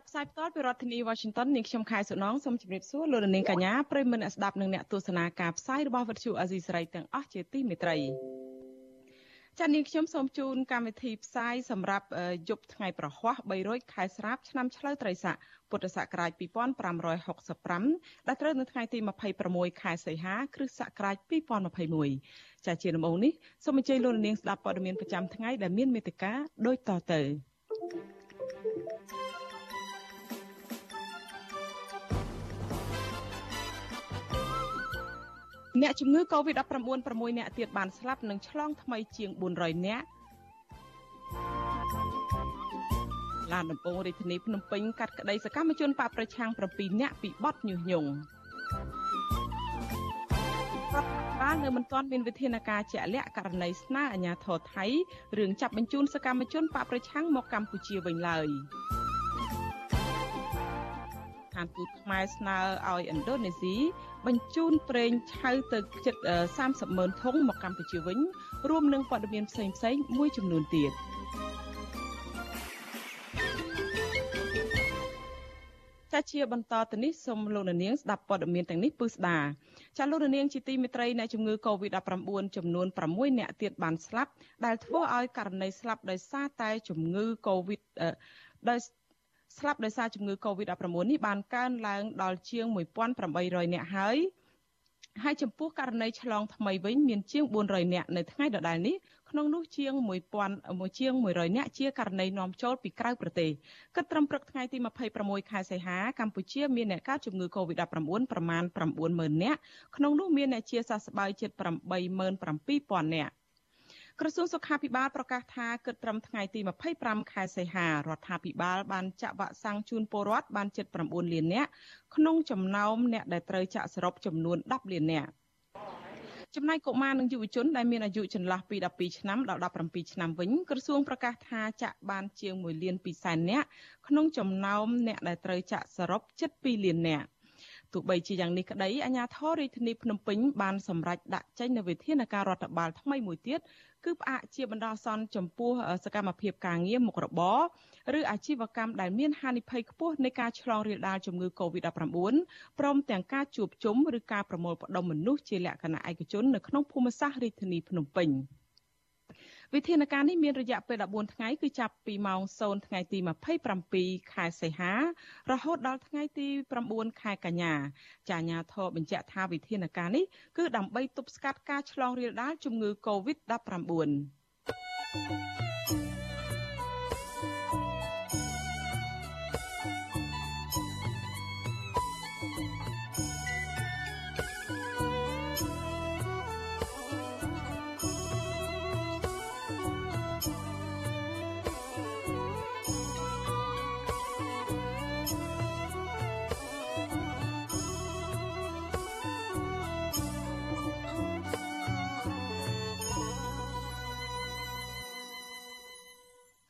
ចាប់ផ្សាយផ្ទាល់ពីរដ្ឋធានី Washington នាងខ្ញុំខែសុណងសូមជម្រាបសួរលោកនាងកញ្ញាប្រិយមិត្តអ្នកស្ដាប់និងអ្នកទស្សនាការផ្សាយរបស់ Vuthu Azizi Serai ទាំងអស់ជាទីមេត្រីចា៎នាងខ្ញុំសូមជូនកម្មវិធីផ្សាយសម្រាប់យប់ថ្ងៃប្រហ័ស300ខែស្រាបឆ្នាំឆ្លូវត្រីស័កពុទ្ធសករាជ2565ដែលត្រូវនៅថ្ងៃទី26ខែសីហាគ្រិស្តសករាជ2021ចា៎ជាដំបូងនេះសូមអញ្ជើញលោកនាងស្ដាប់ព័ត៌មានប្រចាំថ្ងៃដែលមានមេត្តាដូចតទៅ អ្នកជំងឺ Covid-19 6នាក់ទៀតបានស្លាប់និងឆ្លងថ្មីជាង400នាក់ឡានដំបងរាជធានីភ្នំពេញកាត់ក្តីសកម្មជនបកប្រឆាំង7នាក់ពីបទញុះញង់បាននៅមិនទាន់មានវិធានការជាក់លាក់ករណីស្នើអាជ្ញាធរថៃរឿងចាប់បញ្ជូនសកម្មជនបកប្រឆាំងមកកម្ពុជាវិញឡើយស្ថានទូតខ្មែរស្នើឲ្យឥណ្ឌូនេស៊ី បញ្ជូនប្រេងឆៅទៅជិត30ម៉ឺនធុងមកកម្ពុជាវិញរួមនឹងព័ត៌មានផ្សេងផ្សេងមួយចំនួនទៀតចាជាបន្តទៅនេះសូមលោកនាងស្ដាប់ព័ត៌មានទាំងនេះពឺស្ដាចាលោកនាងជាទីមេត្រីនៃជំងឺ Covid-19 ចំនួន6អ្នកទៀតបានស្លាប់ដែលធ្វើឲ្យករណីស្លាប់ដោយសារតែជំងឺ Covid ដោយ ស្លាប់ដោយសារជំងឺ Covid-19 នេះបានកើនឡើងដល់ជាង1800នាក់ហើយហើយចំពោះករណីឆ្លងថ្មីវិញមានជាង400នាក់នៅថ្ងៃដដែលនេះក្នុងនោះជាង1000មួយជាង100នាក់ជាករណីនាំចូលពីក្រៅប្រទេសគិតត្រឹមព្រឹកថ្ងៃទី26ខែសីហាកម្ពុជាមានអ្នកកើតជំងឺ Covid-19 ប្រមាណ90000នាក់ក្នុងនោះមានអ្នកជាសះស្បើយជិត87000នាក់ ក្រសួងសុខាភិបាលប្រកាសថាគិតត្រឹមថ្ងៃទី25ខែសីហារដ្ឋាភិបាលបានចាក់វ៉ាក់សាំងជូនពលរដ្ឋបានជិត9លាននាក់ក្នុងចំណោមអ្នកដែលត្រូវចាក់សរុបចំនួន10លាននាក់ចំណែកកុមារនិងយុវជនដែលមានអាយុចន្លោះពី12ឆ្នាំដល់17ឆ្នាំវិញក្រសួងប្រកាសថាចាក់បានជាង1លាន2សែននាក់ក្នុងចំណោមអ្នកដែលត្រូវចាក់សរុបជិត2លាននាក់ ទោះបីជាយ៉ាងនេះក្តីអាជ្ញាធររាជធានីភ្នំពេញបានសម្រេចដាក់ចេញនូវវិធានការរដ្ឋបាលថ្មីមួយទៀតគឺផ្អាកជាបណ្ដោះអាសន្នចំពោះសកម្មភាពការងារមុខរបរឬអាជីវកម្មដែលមានហានិភ័យខ្ពស់នៃការឆ្លងរាលដាលជំងឺ Covid-19 ព្រមទាំងការជួបជុំឬការប្រមូលផ្ដុំមនុស្សជាលក្ខណៈឯកជននៅក្នុងភូមិសាស្ត្ររាជធានីភ្នំពេញ។ វិធានការនេះមានរយៈពេល14ថ្ងៃគឺចាប់ពីម៉ោង0ថ្ងៃទី27ខែសីហា រហូតដល់ថ្ងៃទី9ខែកញ្ញាចាញាធរបញ្ជាក់ថាវិធានការនេះគឺដើម្បីទប់ស្កាត់ការឆ្លងរាលដាលជំងឺ Covid-19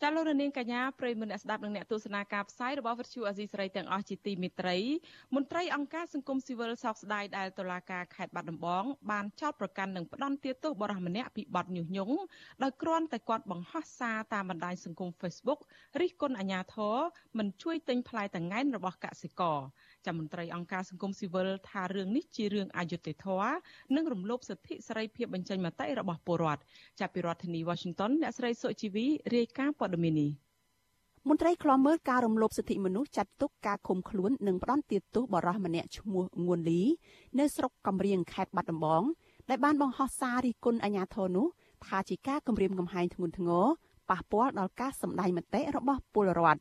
ចាលោករនាងកញ្ញាប្រិយមិត្តអ្នកស្ដាប់និងអ្នកទស្សនាការផ្សាយរបស់វិទ្យុអាស៊ីសេរីទាំងអស់ជាទីមេត្រីមន្ត្រីអង្គការសង្គមស៊ីវិលសោកស្ដាយដែលតុលាការខេត្តបាត់ដំបងបានចោទប្រកាន់និងផ្ដន្ទាទោសបរិសម្នាក់ពីបទញុះញង់ដោយគ្រាន់តែគាត់បង្ហោះសារតាមបណ្ដាញសង្គម Facebook រិះគន់អាជ្ញាធរមិនជួយទិញផ្លែតង្កែនរបស់កសិករ ចាំមន្ត្រីអង្គការសង្គមស៊ីវិលថារឿងនេះជារឿងអយុត្តិធម៌និងរំលោភសិទ្ធិសេរីភាពបញ្ចេញមតិរបស់ពលរដ្ឋចាប់ពីរដ្ឋធានី Washington អ្នកស្រីសុជីវីរាយការណ៍ព័ត៌មាននេះមន្ត្រីខ្លំមើលការរំលោភសិទ្ធិមនុស្សចាត់ទុកការឃុំខ្លួននិងផ្ដន់ទាទោសបរិសម្នាក់ឈ្មោះងួនលី នៅស្រុកកំរៀងខេត្តបាត់ដំបងដែលបានបង្ហោះសាររិះគន់អាញាធរនោះថាជាការគំរាមកំហែងធ្ងន់ធ្ងរប៉ះពាល់ដល់ការសម្ដែងមតិរបស់ពលរដ្ឋ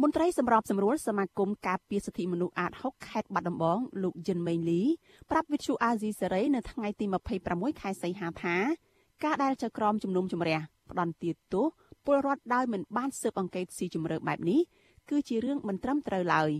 មន្ត្រីសម្របសម្រួលសមាគមការពារសិទ្ធិមនុស្សអាត6ខេត្តបាត់ដំបងលោកយិនមេងលីប្រាប់វិទ្យុអាស៊ីសេរីនៅថ្ងៃទី26ខែសីហាថាការដែលចៅក្រមជំនុំជម្រះផ្ដន់ទាទោសពលរដ្ឋដោយមិនបានស៊ើបអង្កេតស៊ីជម្រៅបែបនេះគឺជារឿងមិនត្រឹមត្រូវឡើយ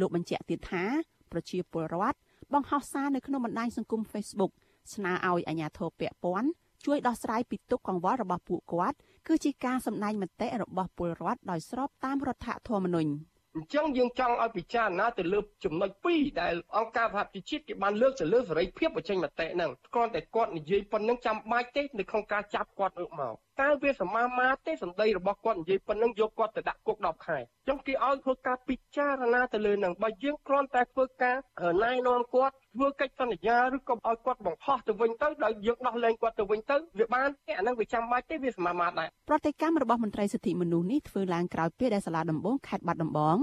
លោកបញ្ជាក់ទៀតថាប្រជាពលរដ្ឋបង្ហោះសារនៅក្នុងបណ្ដាញសង្គម Facebook ស្នើឲ្យអាជ្ញាធរពាក់ព័ន្ធជួយដោះស្រាយពីទុកកង្វល់របស់ពួកគាត់ គឺជាការសម្ដែងមតិរបស់ពលរដ្ឋដោយស្របតាមរដ្ឋធម្មនុញ្ញ។អញ្ចឹងយើងចង់ឲ្យពិចារណាទៅលើចំណុចពីរដែលអង្គការសហប្រជាជាតិគេបានលើកទៅលើសេរីភាពបញ្ចេញមតិហ្នឹងគ្រាន់តែគាត់និយាយប៉ុណ្្នឹងចាំបាច់ទេនៅក្នុងការចាប់គាត់អើមកតើវាសមាមាទេសម្ដីរបស់គាត់និយាយប៉ុណ្្នឹងយកគាត់ទៅដាក់គុក10ខែអញ្ចឹងគេឲ្យធ្វើការពិចារណាទៅលើហ្នឹងបើយើងគ្រាន់តែធ្វើការណែនាំគាត់ធ្វើកិច្ចសន្យាឬក៏ឲ្យគាត់បង្ហោះទៅវិញទៅដោយយើងដោះលែងគាត់ទៅវិញទៅវាបានទេអាហ្នឹងវាចាំបាច់ទេវាសមាមាដែរប្រតិកម្មរបស់មន្ត្រីសិទ្ធិមនុស្សនេះធ្វើឡើងក្រោយពេលដែលសាលាដំបងខេត្តបាត់ដំបង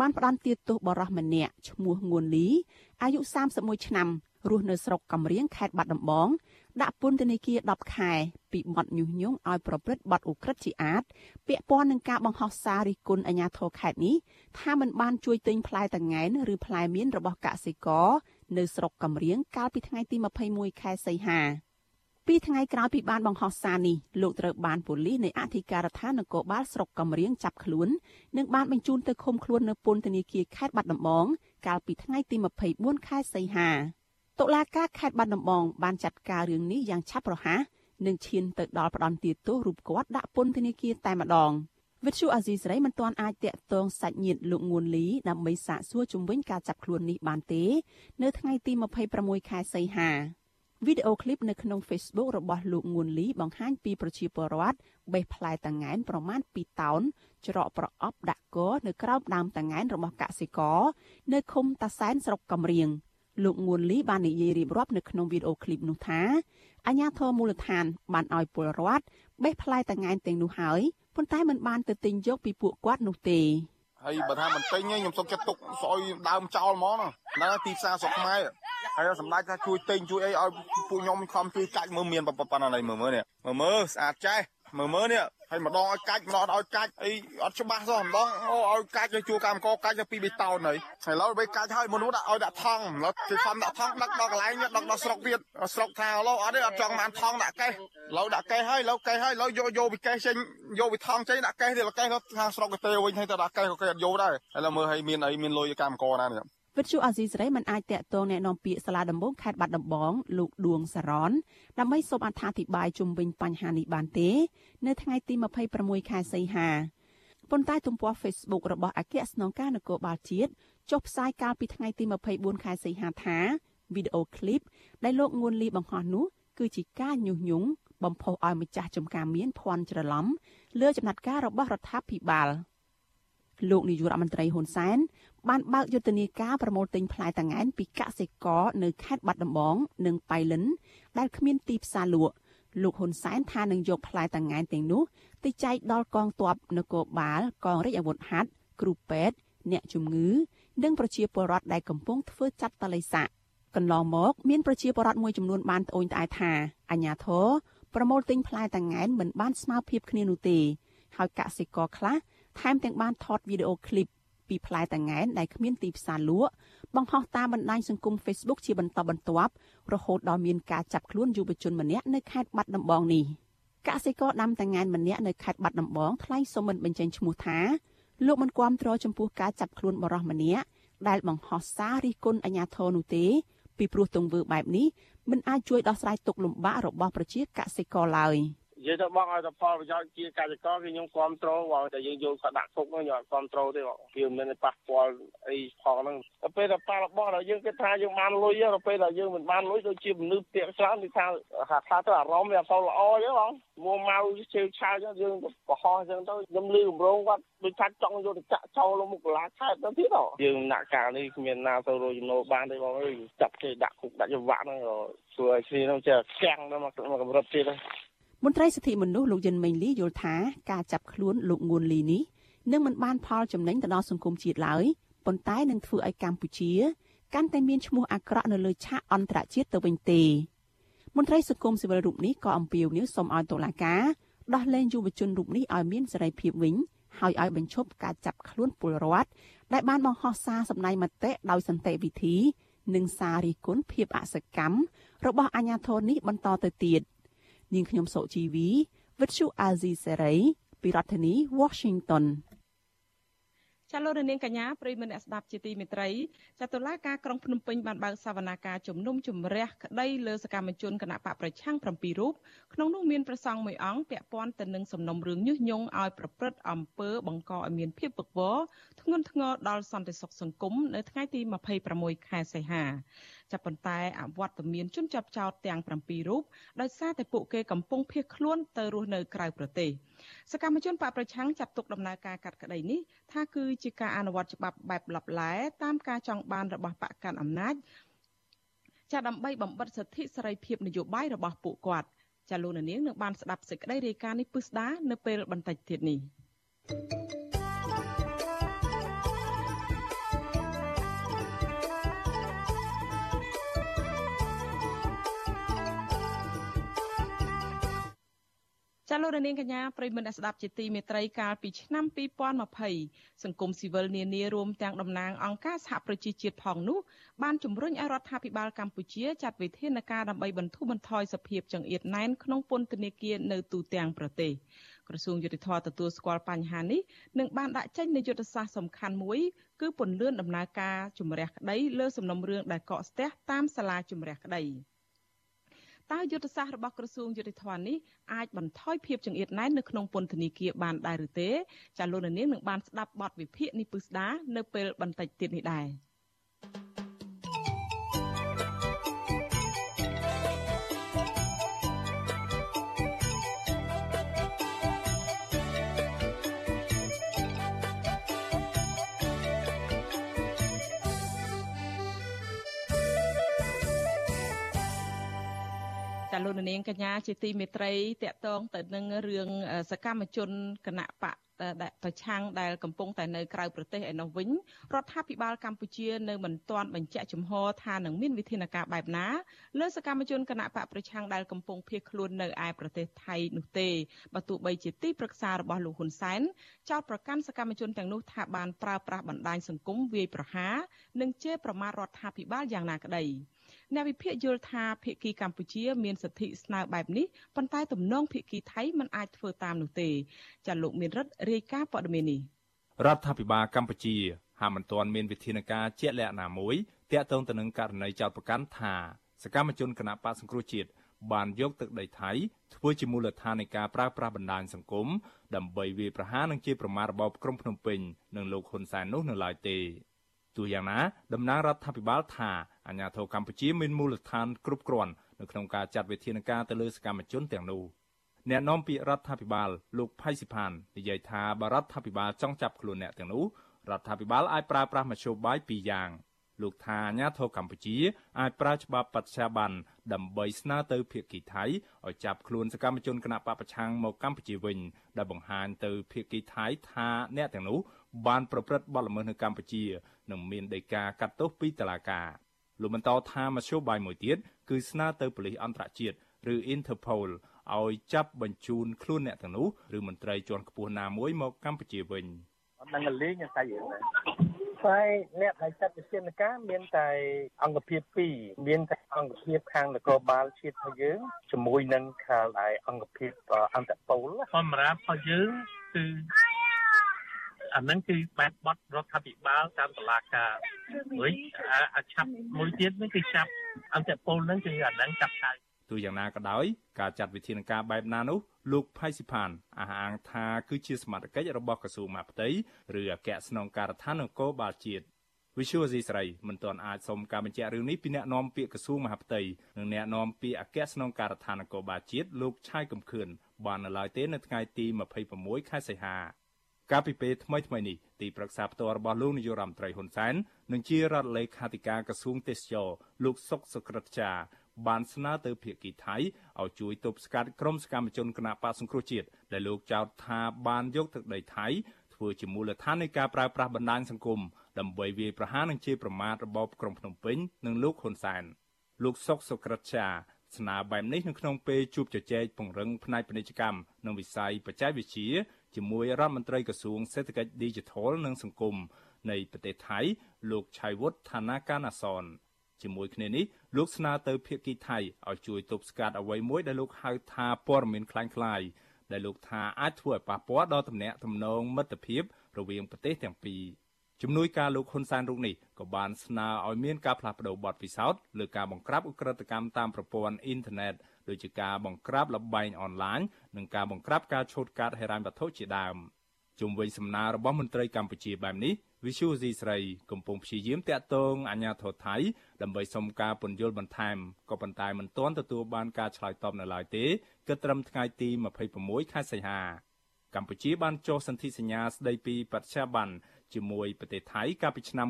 បានផ្ដន្ទាទោសបរិសម្នាក់ឈ្មោះងួនលីអាយុ31ឆ្នាំរស់នៅស្រុកកំរៀងខេត្តបាត់ដំបង ដាក់ពន្ធនាគារ10ខែពីបទញុះញង់ឲ្យប្រព្រឹត្តបទឧក្រិដ្ឋជាអាតពាក់ព័ន្ធនឹងការបង្ហោះសាររិះគន់អាជ្ញាធរខេត្តនេះថាមិនបានជួយទិញផ្លែតង្កែនឬផ្លែមៀនរបស់កសិករនៅស្រុកកំរៀងកាលពីថ្ងៃទី21ខែសីហាពីថ្ងៃក្រោយពីបានបង្ហោះសារនេះលោកត្រូវបានប៉ូលីសនៃអធិការដ្ឋាននគរបាលស្រុកកំរៀងចាប់ខ្លួននិងបានបញ្ជូនទៅឃុំខ្លួននៅពន្ធនាគារខេត្តបាត់ដំបង កាលពីថ្ងៃទី24ខែសីហា តុលាការខេត្តបាត់ដំបងបានចាត់ការរឿងនេះយ៉ាងឆាប់រហ័សនិងឈានទៅដល់ផ្ដន្ទាទោសរូបគាត់ដាក់ពន្ធនាគារតែម្ដងវិទ្យុអាស៊ីសេរីមិនទាន់អាចតាក់ទងសាច់ញាតិលោកងួនលីដើម្បីសាកសួរជំវិញការចាប់ខ្លួននេះបានទេ នៅថ្ងៃទី26ខែសីហាវីដេអូឃ្លីបនៅក្នុង Facebook របស់លោកងួនលីបង្ហាញពីប្រជាពលរដ្ឋបេះផ្លែតាងែនប្រមាណ2តោនច្រកប្រអប់ដាក់គនៅក្រោមដើមតាងែនរបស់កសិករនៅឃុំតាសែនស្រុកកំរៀង លោកងួនលីបាននិយាយរៀបរាប់នៅក្នុងវីដេអូឃ្លីបនោះថាអាញាធរមូលដ្ឋាន បានឲ្យពលរដ្ឋបេះផ្លែតាងែនទាំងនោះហើយប៉ុន្តែมันបានទៅទិញយកពីពួកគាត់នោះទេហើយបើថាមិនទិញខ្ញុំសុំចិត្តទុកស្អុយដើមចោលហ្មងណាទីផ្សារស្រុកខ្មែរហើយសម្ដេចថាជួយទិញជួយអីឲ្យពួកខ្ញុំខំជួយកាច់មើលមានប៉ុណ្ណានេះមើលមើលនេះមើលមើលស្អាតចេះមើលមើលនេះ ហើយម្ដងឲ្យកាច់ម្ដងឲ្យកាច់អីអត់ច្បាស់សោះម្ដងអូឲ្យកាច់ឲ្យជួកម្មករកាច់ទៅពីបេតោនហើយហើយឥឡូវបីកាច់ឲ្យមនុស្សដាក់ឲ្យដាក់ថង់ឥឡូវគេខំដាក់ថង់ដឹកដល់កន្លែងដឹកដល់ស្រុកទៀតស្រុកថាឥឡូវអត់ទេអត់ចង់បានថង់ដាក់កេះឥឡូវដាក់កេះហើយឥឡូវកេះហើយឥឡូវយកយកពីកេះចេញយកពីថង់ចេញដាក់កេះទៀតកេះទៅខាងស្រុកទៅទេវិញហើយទៅដាក់កេះក៏គេអត់យកដែរឥឡូវមើលឲ្យមានអីមានលុយកម្មករណានេះ វិទ្យុអាស៊ីសេរីមិនអាចតាក់ទងแนะនាំពាក្យសាលាដំបងខេត្តបាត់ដំបងលោកឌួងសារ៉នដើម្បីសូមអត្ថាធិប្បាយជុំវិញបញ្ហានេះបានទេ នៅថ្ងៃទី26ខែសីហាប៉ុន្តែទំព័រ Facebook របស់អគ្គស្នងការនគរបាលជាតិចុះផ្សាយកាលពីថ្ងៃទី24ខែសីហាថាវីដេអូឃ្លីបដែលលោកងួនលីបង្ហោះនោះគឺជាការញុះញង់បំផុសឲ្យម្ចាស់ចំការមានភ័ន្តច្រឡំលើចំណាត់ការរបស់រដ្ឋាភិបាល លោកនាយករដ្ឋមន្ត្រីហ៊ុនសែនបានបើកយុទ្ធនាការប្រមូលទិញផ្លែតាងែនពីកសិករនៅខេត្តបាត់ដំបង និងប៉ៃលិន ដែលគ្មានទីផ្សារលក់លោកហ៊ុនសែនថានឹងយកផ្លែតាងែនទាំងនោះទៅចែកដល់កងទ័ពនគរបាលកងរាជអាវុធហត្ថគ្រូពេទ្យអ្នកជំងឺ និងប្រជាពលរដ្ឋដែលកំពុងធ្វើចាត់តលិស័កកន្លងមកមានប្រជាពលរដ្ឋមួយចំនួនបានត្អូញត្អែថាអាញាធរប្រមូលទិញផ្លែតាងែនមិនបានស្មើភាពគ្នានោះទេហើយកសិករខ្លះ ថែមទាំងបានថតវីដេអូឃ្លីបពីផ្លែតាងែនដែលគ្មានទីផ្សារលក់បង្ហោះតាមបណ្ដាញសង្គម Facebook ជាបន្តបន្ទាប់រហូតដល់មានការចាប់ខ្លួនយុវជនម្នាក់នៅខេត្តបាត់ដំបងនេះកសិករដាំតាងែនម្នាក់នៅខេត្តបាត់ដំបងថ្លែងសូមមិនបញ្ចេញឈ្មោះថាលោកមិនគាំទ្រចំពោះការចាប់ខ្លួនបរិសម្នាក់ដែលបង្ហោះសាររិះគន់អាញាធរនោះទេពីព្រោះទង្វើបែបនេះមិនអាចជួយដោះស្រាយទុក្ខលំបាករបស់ប្រជាកសិករឡើយ។ និយាយទៅបងឲ្យតែផលប្រយោជន៍ជាកសិករគឺខ្ញុំគ្រប់គ្រងបងតែយើងយកគាត់ដាក់គុកហ្នឹងខ្ញុំអត់គ្រប់គ្រងទេបងវាមិនប៉ះពាល់អីផងហ្នឹងទៅពេលតែប៉ះរបស់ដល់យើងគិតថាយើងបានលុយទៅពេលដែលយើងមិនបានលុយដូចជាមនុស្សពាក្យច្រើនគឺថាថាថាទៅអារម្មណ៍វាអត់ទៅល្អទេបងមកមកជើឆៅចឹងយើងបរោះចឹងទៅខ្ញុំលឺគម្រោងគាត់ដូចថាចង់យកទៅចាក់ចោលមុខកលាខេតទៅទៀតយើងដាក់ការនេះគ្មានណាទៅរយចំណូលបានទេបងអើយចាប់គេដាក់គុកដាក់ច្បាក់ហ្នឹងជួយឲ្យគ្នាហ្នឹងចេះកាំងទៅមកកម្រិតទៀត មន្ត្រីសិទ្ធិមនុស្សលោកយិនមេងលីយល់ថាការចាប់ខ្លួនលោកងួនលីនេះនឹងមិនបានផលចំណេញទៅដល់សង្គមជាតិឡើយប៉ុន្តែនឹងធ្វើឲ្យកម្ពុជាកាន់តែមានឈ្មោះអាក្រក់នៅលើឆាកអន្តរជាតិទៅវិញទេមន្ត្រីសង្គមស៊ីវិលរូបនេះក៏អំពាវនាវសូមឲ្យតុលាការដោះលែងយុវជនរូបនេះឲ្យមានសេរីភាពវិញហើយឲ្យបញ្ឈប់ការចាប់ខ្លួនពលរដ្ឋដែលបានបង្ហោះសារសម្ដែងមតិដោយសន្តិវិធី និងសាររិះគន់ភាពអសកម្មរបស់អាញាធរនេះបន្តទៅទៀត នាងខ្ញុំសុជីវីវិទ្យុអាស៊ីសេរីពីរដ្ឋធានី Washington ចាលោករនាងកញ្ញាប្រិយមិត្តអ្នកស្ដាប់ជាទីមេត្រីចាតុលាការក្រុងភ្នំពេញបានបើកសវនាការជំនុំជម្រះក្តីលើសកម្មជនគណៈបកប្រឆាំង7រូបក្នុងនោះមានប្រសង់មួយអង្គពាក់ព័ន្ធទៅនឹងសំណុំរឿងញុះញង់ឲ្យប្រព្រឹត្តអំពើបង្កឲ្យមានភាពវឹកវរធ្ងន់ធ្ងរដល់សន្តិសុខសង្គមនៅថ្ងៃទី26ខែសីហា ចាប់ប៉ុន្តែអវត្តមានជនចាប់ចោតទាំង7រូបដោយសារតែពួកគេកំពុងភៀសខ្លួនទៅរស់នៅក្រៅប្រទេសសកម្មជនបកប្រឆាំងចាត់ទុកដំណើរការកាត់ក្តីនេះថាគឺជាការអនុវត្តច្បាប់បែបលបឡែតាមការចង់បានរបស់បកកាន់អំណាចចាដើម្បីបំបិតសិទ្ធិសេរីភាពនយោបាយរបស់ពួកគាត់ចាលោកនាងនឹងបានស្ដាប់សេចក្តីរាយការណ៍នេះពឹស្ដានៅពេលបន្តិចទៀតនេះ thank you ចាលោករនាងកញ្ញាប្រិមមអ្នកស្ដាប់ជាទីមេត្រីកាលពីឆ្នាំ2020សង្គមស៊ីវិលនានារួមទាំងតំណាងអង្គការសហប្រជាជាតិផងនោះបានជំរុញឲ្យរដ្ឋាភិបាលកម្ពុជាចាត់វិធានការដើម្បីបន្ធូរបន្ថយសភាពចង្អៀតណែនក្នុងពន្ធនាគារនៅទូទាំងប្រទេសក្រសួងយុតិធធទទួលស្គាល់បញ្ហានេះនិងបានដាក់ចេញនូវយុទ្ធសាស្ត្រសំខាន់មួយគឺពន្លឿនដំណើរការជំរះក្តីលើសំណុំរឿងដែលកកស្ទះតាមសាលាជំរះក្តី។ តើយុទ្ធសាស្ត្ររបស់ក្រសួងយុតិធម៌នេះអាចបន្ថយភាពចង្អៀតណែននៅក្នុងពន្ធនាគារបានដែរឬទេចាលោកនាងនឹងបានស្ដាប់បទវិភាគនេះពឹស្ដានៅពេលបន្តិចទៀតនេះដែរ លោកនាងកញ្ញាជាទីមេត្រីតកតងទៅនឹងរឿងសកម្មជនគណៈបកប្រឆាំងដែលកំពុងតែនៅក្រៅប្រទេសឯនោះវិញរដ្ឋាភិបាលកម្ពុជានៅមិនទាន់បញ្ជាក់ចំហថានឹងមានវិធានការបែបណាលើសកម្មជនគណៈបកប្រឆាំងដែលកំពុងភៀសខ្លួននៅឯប្រទេសថៃនោះទេបើទោះបីជាទីប្រឹក្សារបស់លោកហ៊ុនសែនចោទប្រកាន់សកម្មជនទាំងនោះថាបានប្រើប្រាស់បណ្ដាញសង្គមវាយប្រហារនិងជេរប្រមាថរដ្ឋាភិបាលយ៉ាងណាក្តី អ្នកវិភាគយល់ថាភៀកគីកម្ពុជាមានសិទ្ធិស្នើបែបនេះប៉ុន្តែទំនងភៀកគីថៃមិនអាចធ្វើតាមនោះទេចាលោកមានរិទ្ធរាយការណ៍ព័ត៌មាននេះរដ្ឋាភិបាលកម្ពុជាហាមមិនទាន់មានវិធានការជាក់លាក់ណាមួយទាក់ទងទៅនឹងករណីចោទប្រកាន់ថាសកម្មជនគណបកសង្គ្រោះជាតិបានយកទឹកដីថៃធ្វើជាមូលដ្ឋាននៃការប្រើប្រាស់បណ្ដាញសង្គមដើម្បីវាយប្រហារនឹងជាប្រមាថរបបក្រុងភ្នំពេញនិងលោកហ៊ុនសែននោះនៅឡើយទេ ទោះយ៉ាងណាតំណាងរដ្ឋាភិបាលថាអាញាធរកម្ពុជាមានមូលដ្ឋានគ្រប់គ្រាន់នៅក្នុងការចាត់វិធានការទៅលើសកម្មជនទាំងនោះអ្នកនាំពាក្យរដ្ឋាភិបាលលោកផៃសិផាននិយាយថាបរដ្ឋាភិបាលចង់ចាប់ខ្លួនអ្នកទាំងនោះរដ្ឋាភិបាលអាចប្រើប្រាស់មធ្យោបាយពីរយ៉ាងលោកថាអាញាធរកម្ពុជាអាចប្រើច្បាប់បច្ចាប័នដើម្បីស្នើទៅភៀកគីថៃឲ្យចាប់ខ្លួនសកម្មជនគណបកប្រឆាំងមកកម្ពុជាវិញដែលបង្ហាញទៅភៀកគីថៃថាអ្នកទាំងនោះ បានប្រព្រឹត្តបទល្មើសនៅកម្ពុជានិងមានដីកាកាត់ទោសពីតុលាការលោកបន្តថាមធ្យោបាយមួយទៀតគឺស្នើទៅប៉ូលីសអន្តរជាតិឬ Interpol ឲ្យចាប់បញ្ជូនខ្លួនអ្នកទាំងនោះឬមន្ត្រីជាន់ខ្ពស់ណាមួយមកកម្ពុជាវិញអត់ដឹងលេងតែយើងហើយអ្នកដែលចាត់វិធានការមានតែអង្គភាព2មានតែអង្គភាពខាងនគរបាលជាតិរបស់យើងជាមួយនឹងខាងឯអង្គភាពអន្តរពលសម្រាប់របស់យើងគឺ អាហ្នឹងគឺបែបបត់រដ្ឋាភិបាលតាមតឡាការវិញអាឆាប់មួយទៀតនេះគឺចាប់អន្តរពលហ្នឹងគឺអាហ្នឹងចាប់ឆៅទោះយ៉ាងណាក៏ដោយការចាត់វិធានការបែបណានោះលោកផៃស៊ីផានអះអាងថាគឺជាសមត្ថកិច្ចរបស់ក្រសួងមហាផ្ទៃឬអគ្គស្នងការដ្ឋាននគរបាលជាតិវិសុវស៊ីស្រីមិនទាន់អាចសុំការបញ្ជាក់រឿងនេះពីអ្នកនាំពាក្យក្រសួងមហាផ្ទៃនិងអ្នកនាំពាក្យអគ្គស្នងការដ្ឋាននគរបាលជាតិលោកឆាយកំខឿនបាននៅឡើយទេនៅថ្ងៃទី26ខែសីហា កាលពីពេលថ្មីថ្មីនេះទីប្រឹក្សាផ្ទាល់របស់លោកនាយករដ្ឋមន្ត្រីហ៊ុនសែននិងជារដ្ឋលេខាធិការក្រសួងទេសចរលោកសុកសុក្រិតចាបានស្នើទៅភាគីថៃឲ្យជួយទប់ស្កាត់ក្រុមសកម្មជនគណបកសង្គ្រោះជាតិដែលលោកចោទថាបានយកទឹកដីថៃធ្វើជាមូលដ្ឋាននៃការប្រើប្រាស់បណ្ដាញសង្គមដើម្បីវាយប្រហារនឹងជាប្រមាថរបបក្រុងភ្នំពេញនិងលោកហ៊ុនសែនលោកសុកសុក្រិតចាស្នើបែបនេះនៅក្នុងពេលជួបជជែកពង្រឹងផ្នែកពាណិជ្ជកម្មនិងវិស័យបច្ចេកវិទ្យា ជាមួយរដ្ឋមន្ត្រីក្រសួងសេដ្ឋកិច្ច Digital និងសង្គមនៃប្រទេសថៃលោកឆៃវុឌ្ឍឋានាកាណាសនជាមួយគ្នានេះលោកស្នើទៅភាគីថៃឲ្យជួយទប់ស្កាត់អ្វីមួយដែលលោកហៅថាព័ត៌មានคล้ายៗដែលលោកថាអាចធ្វើឲ្យប៉ះពាល់ដល់ទំនាក់ទំនងមិត្តភាពរវាងប្រទេសទាំងពីរ ជំនួយការលោកហ៊ុនសែនរូបនេះក៏បានស្នើឲ្យមានការផ្លាស់ប្តូរបទពិសោធន៍លើការបង្ក្រាបឧក្រិដ្ឋកម្មតាមប្រព័ន្ធអ៊ីនធឺណិត ដូចជាការបង្ក្រាបលបែងអនឡាញនិងការបង្ក្រាបការឆូតកាត់ហិរញ្ញវត្ថុជាដើមជុំវិញសំណើរបស់មន្ត្រីកម្ពុជាបែបនេះវិសុយស៊ីស្រីកំពុងព្យាយាមតាក់ទងអាជ្ញាធរថៃដើម្បីសុំការពន្យល់បន្ថែមក៏ប៉ុន្តែមិនទាន់ទទួលបានការឆ្លើយតបនៅឡើយទេគិតត្រឹមថ្ងៃទី26ខែសីហាកម្ពុជាបានចុះសន្ធិសញ្ញាស្តីពីបច្ចាប័នជាមួយប្រទេសថៃកាលពីឆ្នាំ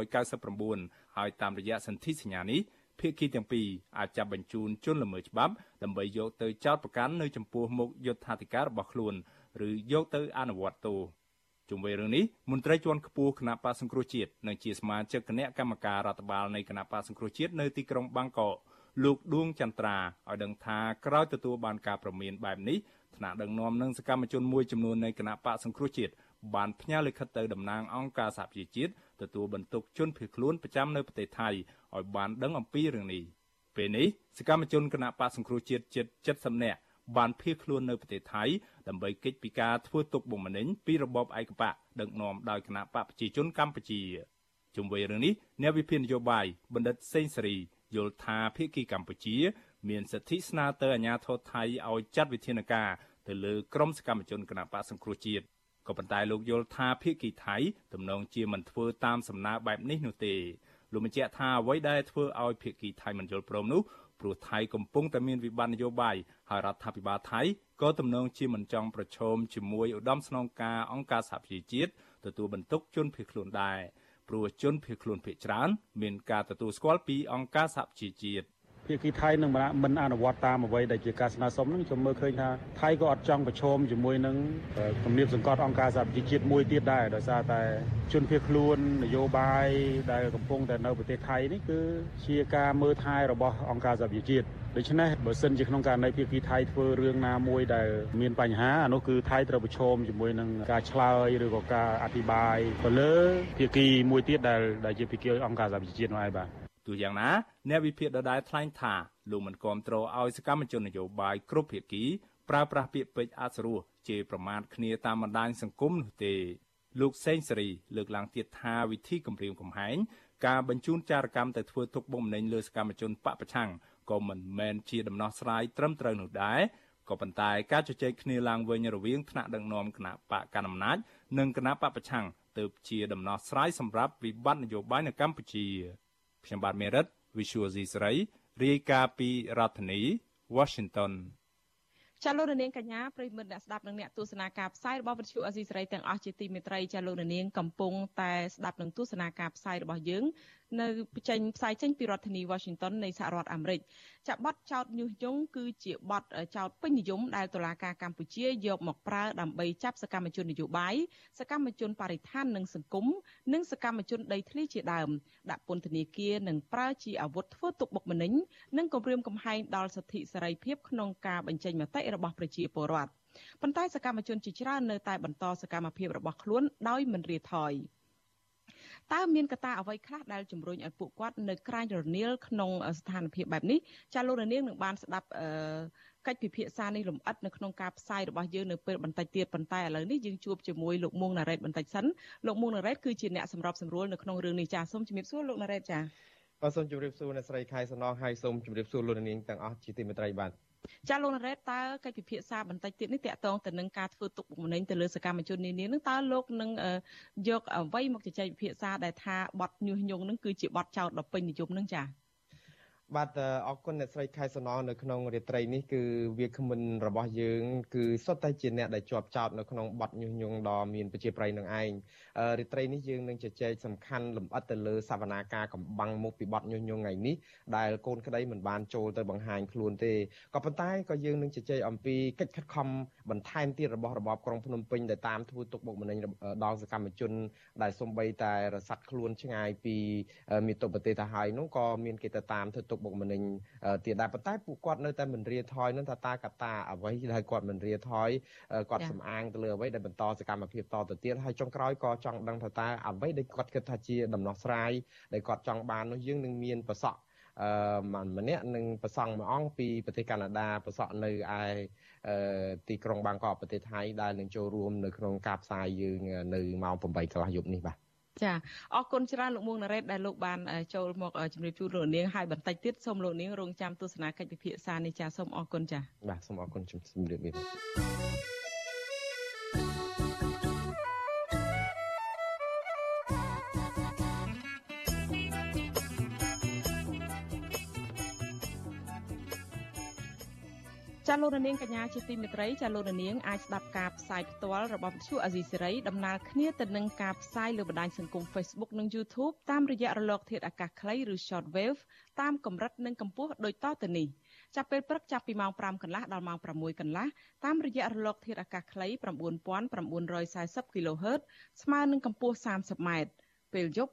1999ហើយតាមរយៈសន្ធិសញ្ញានេះ ភាគីទាំងពីរអាចចាប់បញ្ជូនជនល្មើសច្បាប់ដើម្បីយកទៅចោទប្រកាន់នៅចំពោះមុខយុត្ថាធិការរបស់ខ្លួនឬយកទៅអនុវត្តទោសជុំវិញរឿងនេះមន្ត្រីជាន់ខ្ពស់គណៈបកសង្គ្រោះជាតិនិងជាសមាជិកគណៈកម្មការរដ្ឋបាលនៃគណៈបកសង្គ្រោះជាតិនៅទីក្រុងបាងកកលោកដួងចន្ទ្រាឲ្យដឹងថាក្រោយទទួលបានការប្រមានបែបនេះថ្នាក់ដឹកនាំនិងសកម្មជនមួយចំនួននៃគណៈបកសង្គ្រោះជាតិបានផ្ញើលិខិតទៅតំណាងអង្គការសហប្រជាជាតិ ទទួលបន្ទុកជនភៀសខ្លួនប្រចាំនៅប្រទេសថៃឲ្យបានដឹងអំពីរឿងនេះពេលនេះសកម្មជនគណៈបកសង្គ្រោះជាតិជិត70នាក់បានភៀសខ្លួននៅប្រទេសថៃដើម្បីគេចពីការធ្វើទុកបុកម្នេញពីរបបឯកបកដឹកនាំដោយគណៈបកប្រជាជនកម្ពុជាជុំវិញរឿងនេះអ្នកវិភាគនយោបាយបណ្ឌិតសេងសេរីយល់ថាភាគីកម្ពុជា មានសិទ្ធិស្នើទៅអាជ្ញាធរថៃឲ្យចាត់វិធានការទៅលើក្រុមសកម្មជនគណបកសង្គ្រោះជាតិ ក៏ប៉ុន្តែលោកយល់ថាភាគីថៃទំនងជាមិនធ្វើតាមសំណើបែបនេះនោះទេលោកបញ្ជាក់ថាអ្វីដែលធ្វើឲ្យភាគីថៃមិនយល់ព្រមនោះព្រោះថៃកំពុងតែមានវិបត្តិនយោបាយហើយរដ្ឋាភិបាលថៃក៏ទំនងជាមិនចង់ប្រឈមជាមួយឧត្តមស្នងការអង្គការសហប្រជាជាតិទទួលបន្ទុកជនភៀសខ្លួនដែរព្រោះជនភៀសខ្លួនភៀសច្រើនមានការទទួលស្គាល់ពីអង្គការសហប្រជាជាតិ ភាគីថៃនឹងមិនអនុវត្តតាមអ្វីដែលជាការស្នើសុំនឹងខ្ញុំមើលឃើញថាថៃក៏អត់ចង់ប្រឈមជាមួយនឹងគំនាបសង្កត់អង្គការសហប្រជាជាតិមួយទៀតដែរដោយសារតែជនភៀសខ្លួននយោបាយដែលកំពុងតែនៅប្រទេសថៃនេះគឺជាការមើលថែរបស់អង្គការសហប្រជាជាតិដូច្នេះបើសិនជាក្នុងករណីភាគីថៃធ្វើរឿងណាមួយដែលមានបញ្ហាអានោះគឺថៃត្រូវប្រឈមជាមួយនឹងការឆ្លើយឬក៏ការអធិប្បាយទៅលើភាគីមួយទៀតដែលដែលជាភាគីអង្គការសហប្រជាជាតិនោះឯងបាទ ទោះយ៉ាងណាអ្នកវិភាគដដែលថ្លែងថាលោកមិនគាំទ្រឲ្យសកម្មជននយោបាយគ្រប់ភាគីប្រើប្រាស់ពាក្យពេចន៍អសុរោះជេរប្រមាថគ្នាតាមបណ្ដាញសង្គមនោះទេលោកសេងសេរីលើកឡើងទៀតថាវិធីគម្រាមកំហែងការបញ្ជូនចារកម្មទៅធ្វើទុកបុកម្នេញលើសកម្មជនបពប្រឆាំងក៏មិនមែនជាដំណោះស្រាយត្រឹមត្រូវនោះដែរក៏ប៉ុន្តែការជជែកគ្នាឡើងវិញរវាងថ្នាក់ដឹកនាំគណៈបកកណ្ដាលអំណាចនិងគណៈបពប្រឆាំងទើបជាដំណោះស្រាយសម្រាប់វិបត្តិនយោបាយនៅកម្ពុជា ខ្ញុំបាទមេរិត Visual C ស្រីរាយការណ៍ពីរដ្ឋធានី Washington ចាលោកនាងកញ្ញាប្រិមិត្តអ្នកស្ដាប់និងអ្នកទស្សនាការផ្សាយរបស់វិទ្យុអេស៊ីសេរីទាំងអស់ជាទីមេត្រីចាលោកនាងកំពុងតែស្ដាប់និងទស្សនាការផ្សាយរបស់យើង នៅចេញផ្សាយចេញពីរដ្ឋធានី Washington នៃសហរដ្ឋអាមេរិកចាបទចោតញុះញង់គឺជាបទចោតពេញនិយមដែលតុលាការកម្ពុជាយកមកប្រើដើម្បីចាប់សកម្មជននយោបាយសកម្មជនបរិស្ថាននិងសង្គមនិងសកម្មជនដីធ្លីជាដើមដាក់ពន្ធនាគារនិងប្រើជាអាវុធធ្វើទុកបុកម្នេញនិងគំរាមកំហែងដល់សិទ្ធិសេរីភាពក្នុងការបញ្ចេញមតិរបស់ប្រជាពលរដ្ឋប៉ុន្តែសកម្មជនជាច្រើននៅតែបន្តសកម្មភាពរបស់ខ្លួនដោយមិនរាថយ។ តើមានកត្តាអ្វីខ្លះដែលជំរុញឲ្យពួកគាត់នៅក្រែងរនាលក្នុងស្ថានភាពបែបនេះចាលោកនាងនឹងបានស្ដាប់កិច្ចពិភាក្សានេះលម្អិតនៅក្នុងការផ្សាយរបស់យើងនៅពេលបន្តិចទៀតប៉ុន្តែឥឡូវនេះយើងជួបជាមួយលោកមួងណារ៉េតបន្តិចសិនលោកមួងណារ៉េតគឺជាអ្នកសម្របសម្រួលនៅក្នុងរឿងនេះចាសូមជម្រាបសួរលោកណារ៉េតចាបាទសូមជម្រាបសួរអ្នកស្រីខែសំណងហើយសូមជម្រាបសួរលោកនាងទាំងអស់ជាទីមេត្រីបាទ ចាលោកណារ៉េតតើកិច្ចពិភាក្សាបន្តិចទៀតនេះតកតងទៅនឹងការធ្វើទុកបុកម្នេញទៅលើសកម្មជននានានឹងតើលោកនឹងយកអ្វីមកជជែកពិភាក្សាដែលថាបទញុះញង់នឹងគឺជាបទចោទដ៏ពេញនិយមនឹងចា បាទអរគុណអ្នកស្រីខែសំណនៅក្នុងរាត្រីនេះគឺវាគ្មិនរបស់យើង គឺសុទ្ធតែជាអ្នកដែលជាប់ចោតនៅក្នុងបទញុះញង់ដ៏មានប្រជាប្រិយនឹងឯងរាត្រីនេះយើងនឹងជជែកសំខាន់លម្អិតទៅលើសវនាការកំបាំងមុខពីបទញុះញង់ថ្ងៃនេះដែលកូនក្តីមិនបានចូលទៅបង្ហាញខ្លួនទេក៏ប៉ុន្តែក៏យើងនឹងជជែកអំពីកិច្ចខិតខំបន្ថែមទៀតរបស់របបក្រុងភ្នំពេញដែលតាមធ្វើទុកបុកម្នេញដល់សកម្មជន ដែលសំបីតែរសាត់ខ្លួនឆ្ងាយពីមាតុប្រទេសទៅហើយនោះក៏មានគេទៅតាមធ្វើទុកបុកម្នេញទៀតដែរប៉ុន្តែពួកគាត់នៅតែមិនរៀថយនឹងថាតើកត្តាអ្វីដែលគាត់មិនរៀថយគាត់សំអាងទៅលើអ្វីដែលបន្តសកម្មភាពតទៅទៀតហើយចុងក្រោយក៏ចង់ដឹងថាតើអ្វីដែលគាត់គិតថាជាដំណោះស្រាយដែលគាត់ចង់បាននោះយើងនឹងមានប្រសក់អឺម្នាក់នឹងប្រសង់មួយអង្គពីប្រទេសកាណាដាប្រសក់នៅឯទីក្រុងបាងកកប្រទេសថៃដែលនឹងចូលរួមនៅក្នុងការផ្សាយយើងនៅម៉ោង8កន្លះយប់នេះបាទ ចាអរគុណច្រើនលោកមួងណារ៉េតដែលលោកបានចូលមកជម្រាបជូនលោកនាងហើយបន្តិចទៀតសូមលោកនាងរងចាំទស្សនាកិច្ចពិភាក្សានេះចាសូមអរគុណចាបាទសូមអរគុណជំរាបលា ចាលោករនាងកញ្ញាជាទីមេត្រីចាលោករនាងអាចស្ដាប់ការផ្សាយផ្ទាល់របស់វិទ្យុអាស៊ីសេរីដំណើរគ្នាទៅនឹងការផ្សាយលើបណ្ដាញសង្គម Facebook និង YouTube តាមរយៈរលក ធាតុអាកាសខ្លីឬ Shortwave តាមកម្រិតនិងកម្ពស់ដូចតទៅនេះចាប់ពេលព្រឹកចាប់ពីម៉ោង5កន្លះដល់ម៉ោង6កន្លះតាមរយៈរលក ធាតុអាកាសខ្លី9940 kHz ស្មើនឹងកម្ពស់ 30m ពេលយប់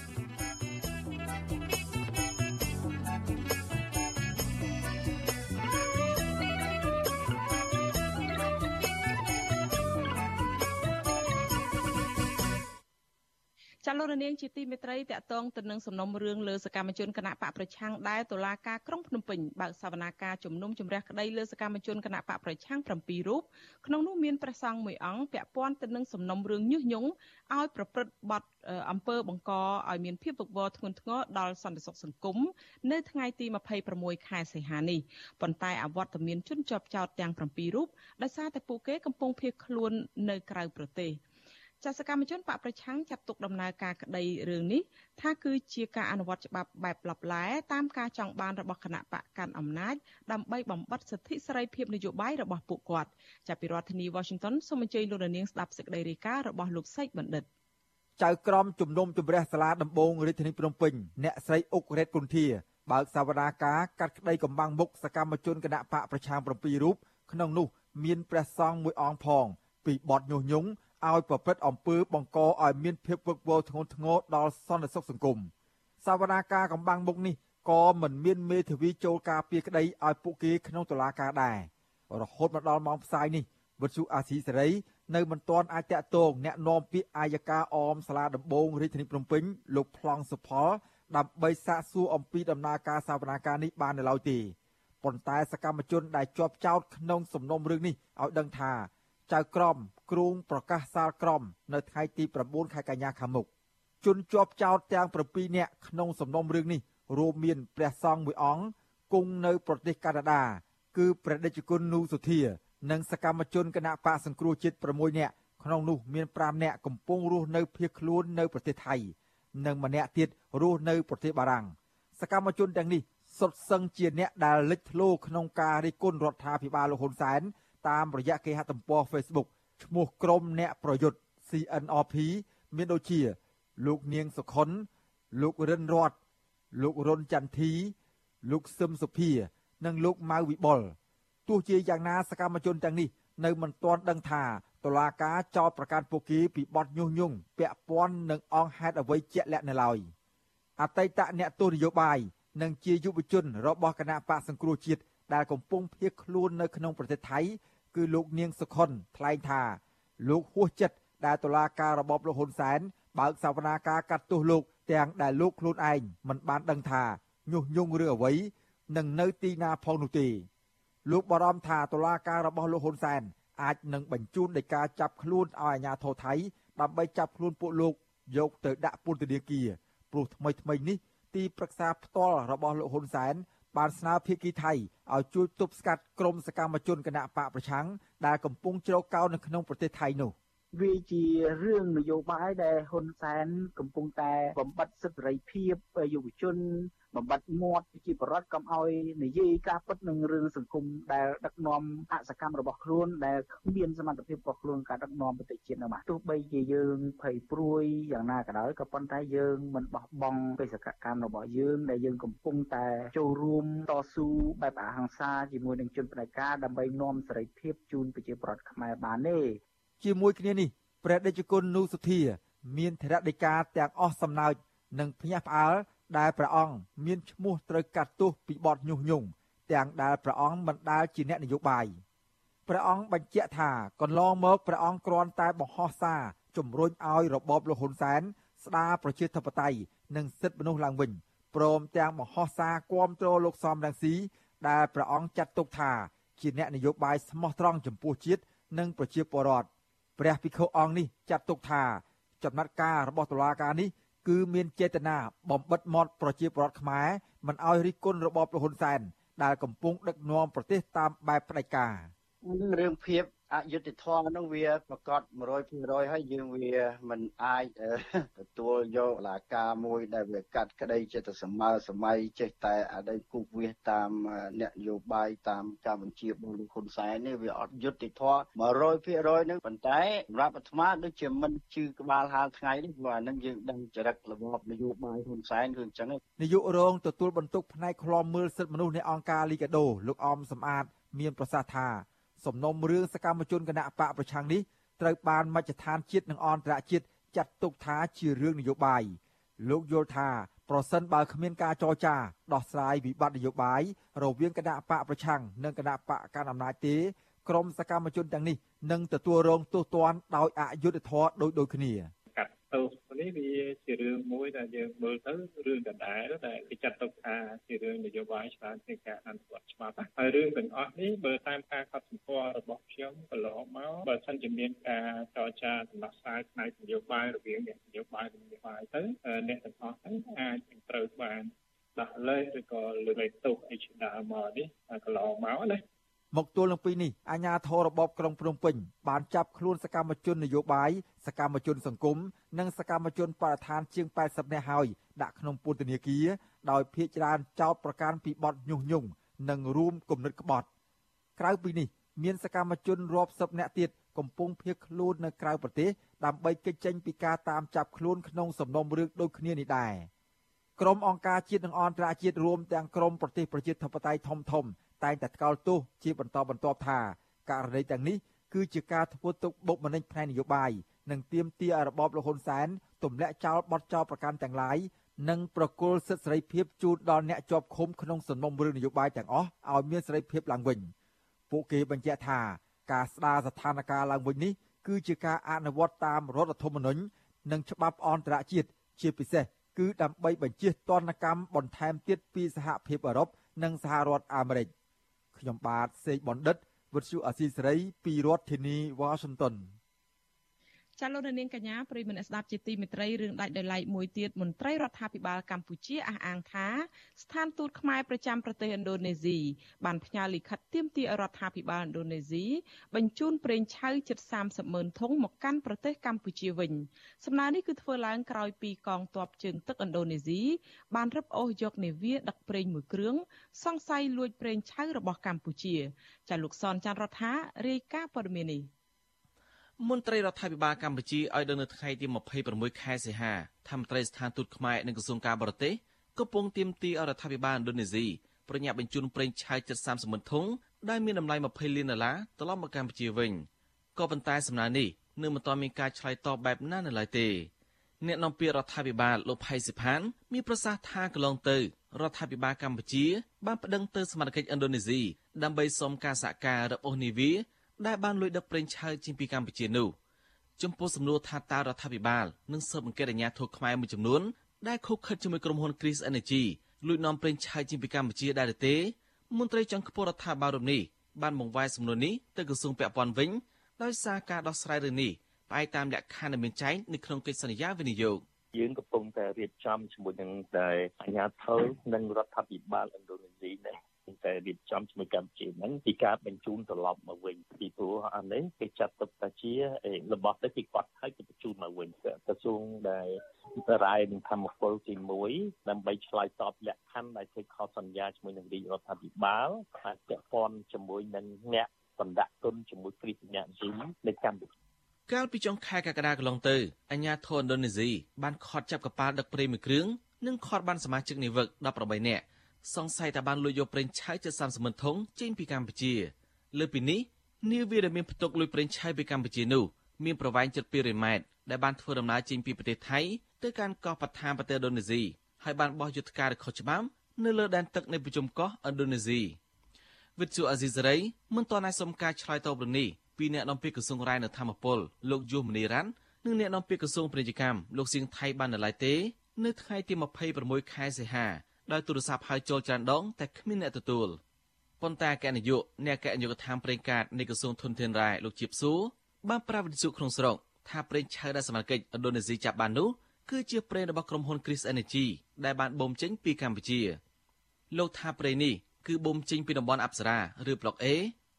ចាលោករនាងជាទីមេត្រីតកតងទៅនឹងសំណុំរឿងលើសកម្មជនគណៈបកប្រឆាំងដែលតុលាការក្រុងភ្នំពេញបើកសវនាការជំនុំជម្រះក្តីលើសកម្មជនគណៈបកប្រឆាំង7រូបក្នុងនោះមានព្រះសង្ឃមួយអង្គពាក់ព័ន្ធទៅនឹងសំណុំរឿងញុះញង់ឲ្យប្រព្រឹត្តបទអំពើបង្កឲ្យមានភាពវឹកវរធ្ងន់ធ្ងរដល់សន្តិសុខសង្គមនៅថ្ងៃទី26ខែសីហានេះប៉ុន្តែអវត្តមានជនជាប់ចោតទាំង7រូបដោយសារតែពួកគេកំពុងភៀសខ្លួននៅក្រៅប្រទេស។ ចាសកម្មជនបកប្រឆាំងចាត់ទុកដំណើរការក្តីរឿងនេះថាគឺជាការអនុវត្តច្បាប់បែបឡបឡែតាមការចង់បានរបស់គណៈបកកាន់អំណាចដើម្បីបំបិទសិទ្ធិសេរីភាពនយោបាយរបស់ពួកគាត់ចាប់ពីរដ្ឋធានី Washington សូមអញ្ជើញលោកនាងស្ដាប់សេចក្តីរាយការណ៍របស់លោកសេកបណ្ឌិតចៅក្រមជំនុំជម្រះសាលាដំបងរាជធានីភ្នំពេញអ្នកស្រីអុករ៉េតគុន្ធាបើកសវនាការកាត់ក្តីកំបាំងមុខសកម្មជនគណៈបកប្រឆាំង7រូបក្នុងនោះ មានព្រះសង្ឃមួយអង្គផង ពីបទញុះញង់ ឲ្យប្រព្រឹត្តអំពើបង្កឲ្យមានភាពវឹកវរធ្ងន់ធ្ងរដល់សន្តិសុខសង្គមសវនាការកំបាំងមុខនេះក៏មិនមានមេធាវីចូលការពារក្តីឲ្យពួកគេក្នុងតុលាការដែររហូតមកដល់ម៉ោងផ្សាយនេះវិទ្យុអាស៊ីសេរីនៅមិនទាន់អាចតាក់ទងแนะនាំពាក្យអាយកាអមសាលាដំបងរាជធានីភ្នំពេញលោកប្លង់សុផលដើម្បីសាកសួរអំពីដំណើរការសវនាការនេះបាននៅឡើយទេប៉ុន្តែសកម្មជនដែលជាប់ចោតក្នុងសំណុំរឿងនេះឲ្យដឹងថា ចៅក្រមគ្រងប្រកាសសាលក្រម នៅថ្ងៃទី9ខែកញ្ញាខាងមុខជនជាប់ចោតទាំង7នាក់ក្នុងសំណុំរឿងនេះរួមមានព្រះសង្ឃមួយអង្គគង់នៅប្រទេសកាណាដា គឺព្រះដេចគុណនូសុធា និងសកម្មជនគណៈបកសង្គ្រោះជាតិ6នាក់ក្នុងនោះមាន5នាក់កំពុងរស់នៅភៀសខ្លួននៅប្រទេសថៃ និងម្នាក់ទៀតរស់នៅប្រទេសបារាំងសកម្មជនទាំងនេះសុទ្ធសឹងជាអ្នកដែលលេចធ្លោក្នុងការរិះគន់រដ្ឋាភិបាលលោកហ៊ុនសែន តាមរយៈគេហទំព័រ Facebook ឈ្មោះក្រុមអ្នកប្រយុទ្ធ CNRP មានដូចជា លោកនាងសុខុន លោករិនរតលោករុនចន្ទធី លោកសឹមសុភា និងលោកម៉ៅវិបុលទោះជាយ៉ាងណាសកម្មជនទាំងនេះនៅមិនទាន់ដឹងថាតុលាការចោទប្រកាន់ពួកគេពីបទញុះញង់ពាក់ព័ន្ធនឹងអង្គហេតុអ្វីជាក់លាក់នៅឡើយអតីតអ្នកទស្សនយោបាយនិងជាយុវជនរបស់គណៈបកសង្គ្រោះជាតិដែលកំពុងភៀសខ្លួននៅក្នុងប្រទេសថៃ គឺលោកនាងសុខុនថ្លែងថា លោកហួសចិត្តដែលតុលាការរបបលោកហ៊ុនសែនបើកសវនាការកាត់ទោសលោកទាំងដែលលោកខ្លួនឯងមិនបានដឹងថាញុះញង់ឬអ្វីនឹងនៅទីណាផងនោះទេលោកបារម្ភថាតុលាការរបស់លោកហ៊ុនសែនអាចនឹងបញ្ជូនដីកាចាប់ខ្លួនឲ្យអាជ្ញាធរថៃដើម្បីចាប់ខ្លួនពួកលោកយកទៅដាក់ពន្ធនាគារព្រោះថ្មីថ្មីនេះទីប្រឹក្សាផ្ទាល់របស់លោកហ៊ុនសែន បានស្នើភាគីថៃឲ្យជួយទប់ស្កាត់ក្រុមសកម្មជនគណបកប្រឆាំងដែលកំពុងជ្រកកោននៅក្នុងប្រទេសថៃនោះ វាជារឿងនយោបាយដែលហ៊ុនសែនកំពុងតែបំបត្តិសិទ្ធិសេរីភាពយុវជនបំបត្តិមាត់ប្រជាពលរដ្ឋកុំឲ្យនិយាយការពិតនឹងរឿងសង្គមដែលដឹកនាំអសកម្មរបស់ខ្លួនដែលគ្មានសមត្ថភាពរបស់ខ្លួនការដឹកនាំប្រទេសជាតិនោះបាទទោះបីជាយើងភ័យព្រួយយ៉ាងណាក៏ដោយក៏ប៉ុន្តែយើងមិនបោះបង់បេសកកម្មរបស់យើងដែលយើងកំពុងតែចូលរួមតស៊ូបែបអហិង្សាជាមួយនឹងជនផ្ដាច់ការដើម្បីនាំសេរីភាពជូនប្រជាពលរដ្ឋខ្មែរបានទេ ជាមួយគ្នានេះព្រះដេចគុណនូសុធា មានធរណីកាទាំងអស់សំណើចនិងភ្ញាក់ផ្អើលដែលព្រះអង្គមានឈ្មោះត្រូវកាត់ទោសពីបទញុះញង់ទាំងដែលព្រះអង្គមិនដែលជាអ្នកនយោបាយព្រះអង្គបញ្ជាក់ថាកន្លងមកព្រះអង្គគ្រាន់តែបង្ហោះសារជំរុញឲ្យរបបលោកហ៊ុនសែនស្ដារប្រជាធិបតេយ្យនិងសិទ្ធិមនុស្សឡើងវិញព្រមទាំងមហោសារគាំទ្រលោកសំរងស៊ីដែលព្រះអង្គចាត់ទុកថា ជាអ្នកនយោបាយស្មោះត្រង់ចំពោះជាតិនិងប្រជាពលរដ្ឋ ព្រះភិក្ខុអង្គនេះចាត់ទុកថាចំណាត់ការរបស់តុលាការនេះគឺមានចេតនាបំបិតមាត់ប្រជាពលរដ្ឋខ្មែរមិនឲ្យរិះគន់របបលហ៊ុនសែនដែលកំពុងដឹកនាំប្រទេសតាមបែបផ្ដាច់ការរឿងភាព អយុត្តិធម៌ហ្នឹងវាប្រកាស100%ហើយយើងវាមិនអាចទទួលយកលាការមួយដែលវាកាត់ក្តីចិត្តសម័យសម័យចេះតែអតីតគូវាសតាមអ្នកនយោបាយតាមការបញ្ជារបស់លោកហ៊ុនសែននេះវាអត់យុត្តិធម៌100%ហ្នឹងប៉ុន្តែសម្រាប់អាត្មាដូចជាមិនជឿក្បាលហាលថ្ងៃនេះព្រោះអាហ្នឹងយើងដឹងចរិតរបបនយោបាយហ៊ុនសែនគឺអញ្ចឹងនាយករងទទួលបន្ទុកផ្នែកឃ្លាំមើលសិទ្ធិមនុស្សនៃអង្គការលីកាដូលោកអមសំអាតមានប្រសាសន៍ថា សំណុំរឿងសកម្មជនគណៈបកប្រឆាំងនេះត្រូវបានមជ្ឈដ្ឋានជាតិនិងអន្តរជាតិចាត់ទុកថាជារឿងនយោបាយលោកយល់ថាប្រសិនបើគ្មានការចរចាដោះស្រាយវិបត្តិនយោបាយរវាងគណៈបកប្រឆាំងនិងគណៈបកកណ្ដាលអំណាចទេក្រុមសកម្មជនទាំងនេះនឹងទទួលរងទោសទណ្ឌដោយអយុត្តិធម៌ដូចដូចគ្នាកាត់ ទោសនេះវាជារឿងមួយដែលយើងមើលទៅរឿងដដែលដែលគេចាត់ទុកថាជារឿងនយោបាយច្រើនជាងការអនុវត្តច្បាប់ហើយរឿងទាំងអស់នេះបើតាមការកត់សម្គាល់របស់ខ្ញុំកន្លងមកបើសិនជាមានការចរចាដំណោះស្រាយផ្នែកនយោបាយរវាងអ្នកនយោបាយនិងនយោបាយទៅអ្នកទាំងអស់ហ្នឹងអាចនឹងត្រូវបានដាក់លេខឬក៏លើកលែងទោសអីជាដើមមកនេះកន្លងមកណា មកទល់នឹងពេលនេះអាជ្ញាធររបបក្រុងភ្នំពេញបានចាប់ខ្លួនសកម្មជននយោបាយសកម្មជនសង្គមនិងសកម្មជនបរិស្ថានជាង80នាក់ហើយដាក់ក្នុងពន្ធនាគារដោយភ ieck ច្រើនចោទប្រកាន់ពីបទញុះញង់និងរួមគំនិតក្បត់ក្រៅពីនេះមានសកម្មជនរាប់សិបនាក់ទៀតកំពុងភៀសខ្លួននៅក្រៅប្រទេសដើម្បីគេចចេញពីការតាមចាប់ខ្លួនក្នុងសំណុំរឿងដូចគ្នានេះដែរក្រុមអង្គការជាតិនិងអន្តរជាតិរួមទាំងក្រុមប្រទេសប្រជាធិបតេយ្យធំធំ តែងតែថ្កោលទោសជាបន្តបន្ទាប់ថាករណីទាំងនេះគឺជាការធ្វើទុកបុកម្នេញផ្នែកនយោបាយនិងទាមទារឲ្យរបបលហ៊ុនសែនទម្លាក់ចោលបទចោលប្រកាន់ទាំងឡាយនិងប្រគល់សិទ្ធិសេរីភាពជូនដល់អ្នកជាប់ឃុំក្នុងសំណុំរឿងនយោបាយទាំងអស់ឲ្យមានសេរីភាពឡើងវិញពួកគេបញ្ជាក់ថាការស្ដារស្ថានភាពឡើងវិញនេះគឺជាការអនុវត្តតាមរដ្ឋធម្មនុញ្ញនិងច្បាប់អន្តរជាតិជាពិសេសគឺដើម្បីបញ្ជាទណ្ឌកម្មបន្ថែមទៀតពីសហភាពអឺរ៉ុបនិងសហរដ្ឋអាមេរិក។ ខ្ញុំបាទសេកបណ្ឌិតវិទ្យុអាស៊ីសេរីពីរដ្ឋធានីវ៉ាស៊ីនតោន ចាលោកនាងកញ្ញាប្រិយមិត្តស្ដាប់ជាទីមេត្រីរឿងដាច់ដោយឡែកមួយទៀតមន្ត្រីរដ្ឋាភិបាលកម្ពុជាអះអាងថាស្ថានទូតខ្មែរប្រចាំប្រទេសឥណ្ឌូនេស៊ីបានផ្ញើលិខិតទាមទារឲ្យរដ្ឋាភិបាលឥណ្ឌូនេស៊ីបញ្ជូនប្រេងឆៅជិត30ម៉ឺនធុងមកកាន់ប្រទេសកម្ពុជាវិញសំណើនេះគឺធ្វើឡើងក្រោយពីកងទ័ពជើងទឹកឥណ្ឌូនេស៊ីបានរឹបអូសយកនាវាដឹកប្រេងមួយគ្រឿងសង្ស័យលួចប្រេងឆៅរបស់កម្ពុជា ចាលោកសនច័ន្ទរដ្ឋារាយការណ៍ព័ត៌មាននេះ មន្ត្រីរដ្ឋាភិបាលកម្ពុជាឲ្យដឹងនៅថ្ងៃទី26ខែសីហាថាមន្ត្រីស្ថានទូតខ្មែរនិងក្រសួងការបរទេសកំពុងទាមទារឲ្យរដ្ឋាភិបាលឥណ្ឌូនេស៊ីប្រញាប់បញ្ជូនប្រេងឆៅជិត30ម៉ឺនធុងដែលមានតម្លៃ20លានដុល្លារត្រឡប់មកកម្ពុជាវិញក៏ប៉ុន្តែសំណើនេះនៅមិនទាន់មានការឆ្លើយតបបែបណានៅឡើយទេអ្នកនាំពាក្យរដ្ឋាភិបាលលោកផៃសិផានមានប្រសាសន៍ថាកន្លងទៅរដ្ឋាភិបាលកម្ពុជាបានប្តឹងទៅសមាជិកឥណ្ឌូនេស៊ីដើម្បីសុំការសហការរឹបអូសនាវា ដែលបានលួចដឹកប្រេងឆៅចេញពីកម្ពុជានោះចំពោះសំណួរថាតើរដ្ឋាភិបាលនឹងស៊ើបអង្កេតអាជ្ញាធរខ្មែរមួយចំនួនដែលខុបខិតជាមួយក្រុមហ៊ុន Chris Energy លួចនាំប្រេងឆៅចេញពីកម្ពុជាដែរឬទេមន្ត្រីចុងខ្ពស់រដ្ឋាភិបាលរូបនេះបានបង្វែរសំណួរនេះទៅក្រសួងពាក់ព័ន្ធវិញដោយសារការដោះស្រាយរឿងនេះផ្អែកតាមលក្ខខណ្ឌដែលមានចែងនៅក្នុងកិច្ចសន្យាវិនិយោគយើងកំពុងតែរៀបចំជាមួយនឹងតែអាជ្ញាធរនិងរដ្ឋាភិបាលឥណ្ឌូនេស៊ីនេះ តែរៀបចំជាមួយកម្ពុជាហ្នឹងពីការបញ្ជូនត្រឡប់មកវិញពីព្រោះអានេះគេចាត់ទុកថាជារបស់ទៅគេគាត់ឲ្យគេបញ្ជូនមកវិញក្រសួងដែលរាយនឹងធម្មពលទី1ដើម្បីឆ្លើយតបលក្ខខណ្ឌដែលធ្វើខុសសន្យាជាមួយនឹងរាជរដ្ឋាភិបាលអាចពាក់ព័ន្ធជាមួយនឹងអ្នកបណ្ដាក់ទុនជាមួយគ្រីសញ្ញាជីនៅកម្ពុជាកាលពីចុងខែកក្កដាកន្លងទៅអាញាធរឥណ្ឌូនេស៊ីបានខត់ចាប់កប៉ាល់ដឹកប្រេងមួយគ្រឿងនិងខត់បានសមាជិកនាវិក18នាក់ សង្ស័យថាបានលួចយកប្រេងឆៅជិត30ម៉ឺនធុងចេញពីកម្ពុជាលើពីនេះនាវាដែលមានផ្ទុកលួចប្រេងឆៅពីកម្ពុជានោះមានប្រវែងជិត200ម៉ែត្រដែលបានធ្វើដំណើរចេញពីប្រទេសថៃទៅកាន់កោះបឋានប្រទេសឥណ្ឌូនេស៊ីហើយបានបោះយុទ្ធការខុសច្បាប់នៅលើដែនទឹកនៃប្រជុំកោះឥណ្ឌូនេស៊ីវិទ្យុអាស៊ីសេរីមិនទាន់អាចសុំការឆ្លើយតបរឿងនេះពីអ្នកនាំពាក្យក្រសួងរាយនៅធម្មពលលោកយុសមនីរ៉ាន់និងអ្នកនាំពាក្យក្រសួងពាណិជ្ជកម្មលោកសៀងថៃបាននៅឡើយទេ នៅថ្ងៃទី26ខែសីហា ដោយទូរស័ព្ទហៅចូលច្រើនដងតែគ្មានអ្នកទទួលប៉ុន្តែអគ្គនាយកអ្នកអគ្គនាយកដ្ឋានប្រេងកាតនៃក្រសួងធនធានរ៉ែលោកជីបស៊ូបានប្រាប់វិទ្យុក្នុងស្រុកថាប្រេងឆៅដែលសមាជិកឥណ្ឌូនេស៊ីចាប់បាននោះគឺជាប្រេងរបស់ក្រុមហ៊ុន Chris Energy ដែលបានបូមចេញពីកម្ពុជាលោកថាប្រេងនេះគឺបូមចេញពីតំបន់អប្សរាឬប្លុក A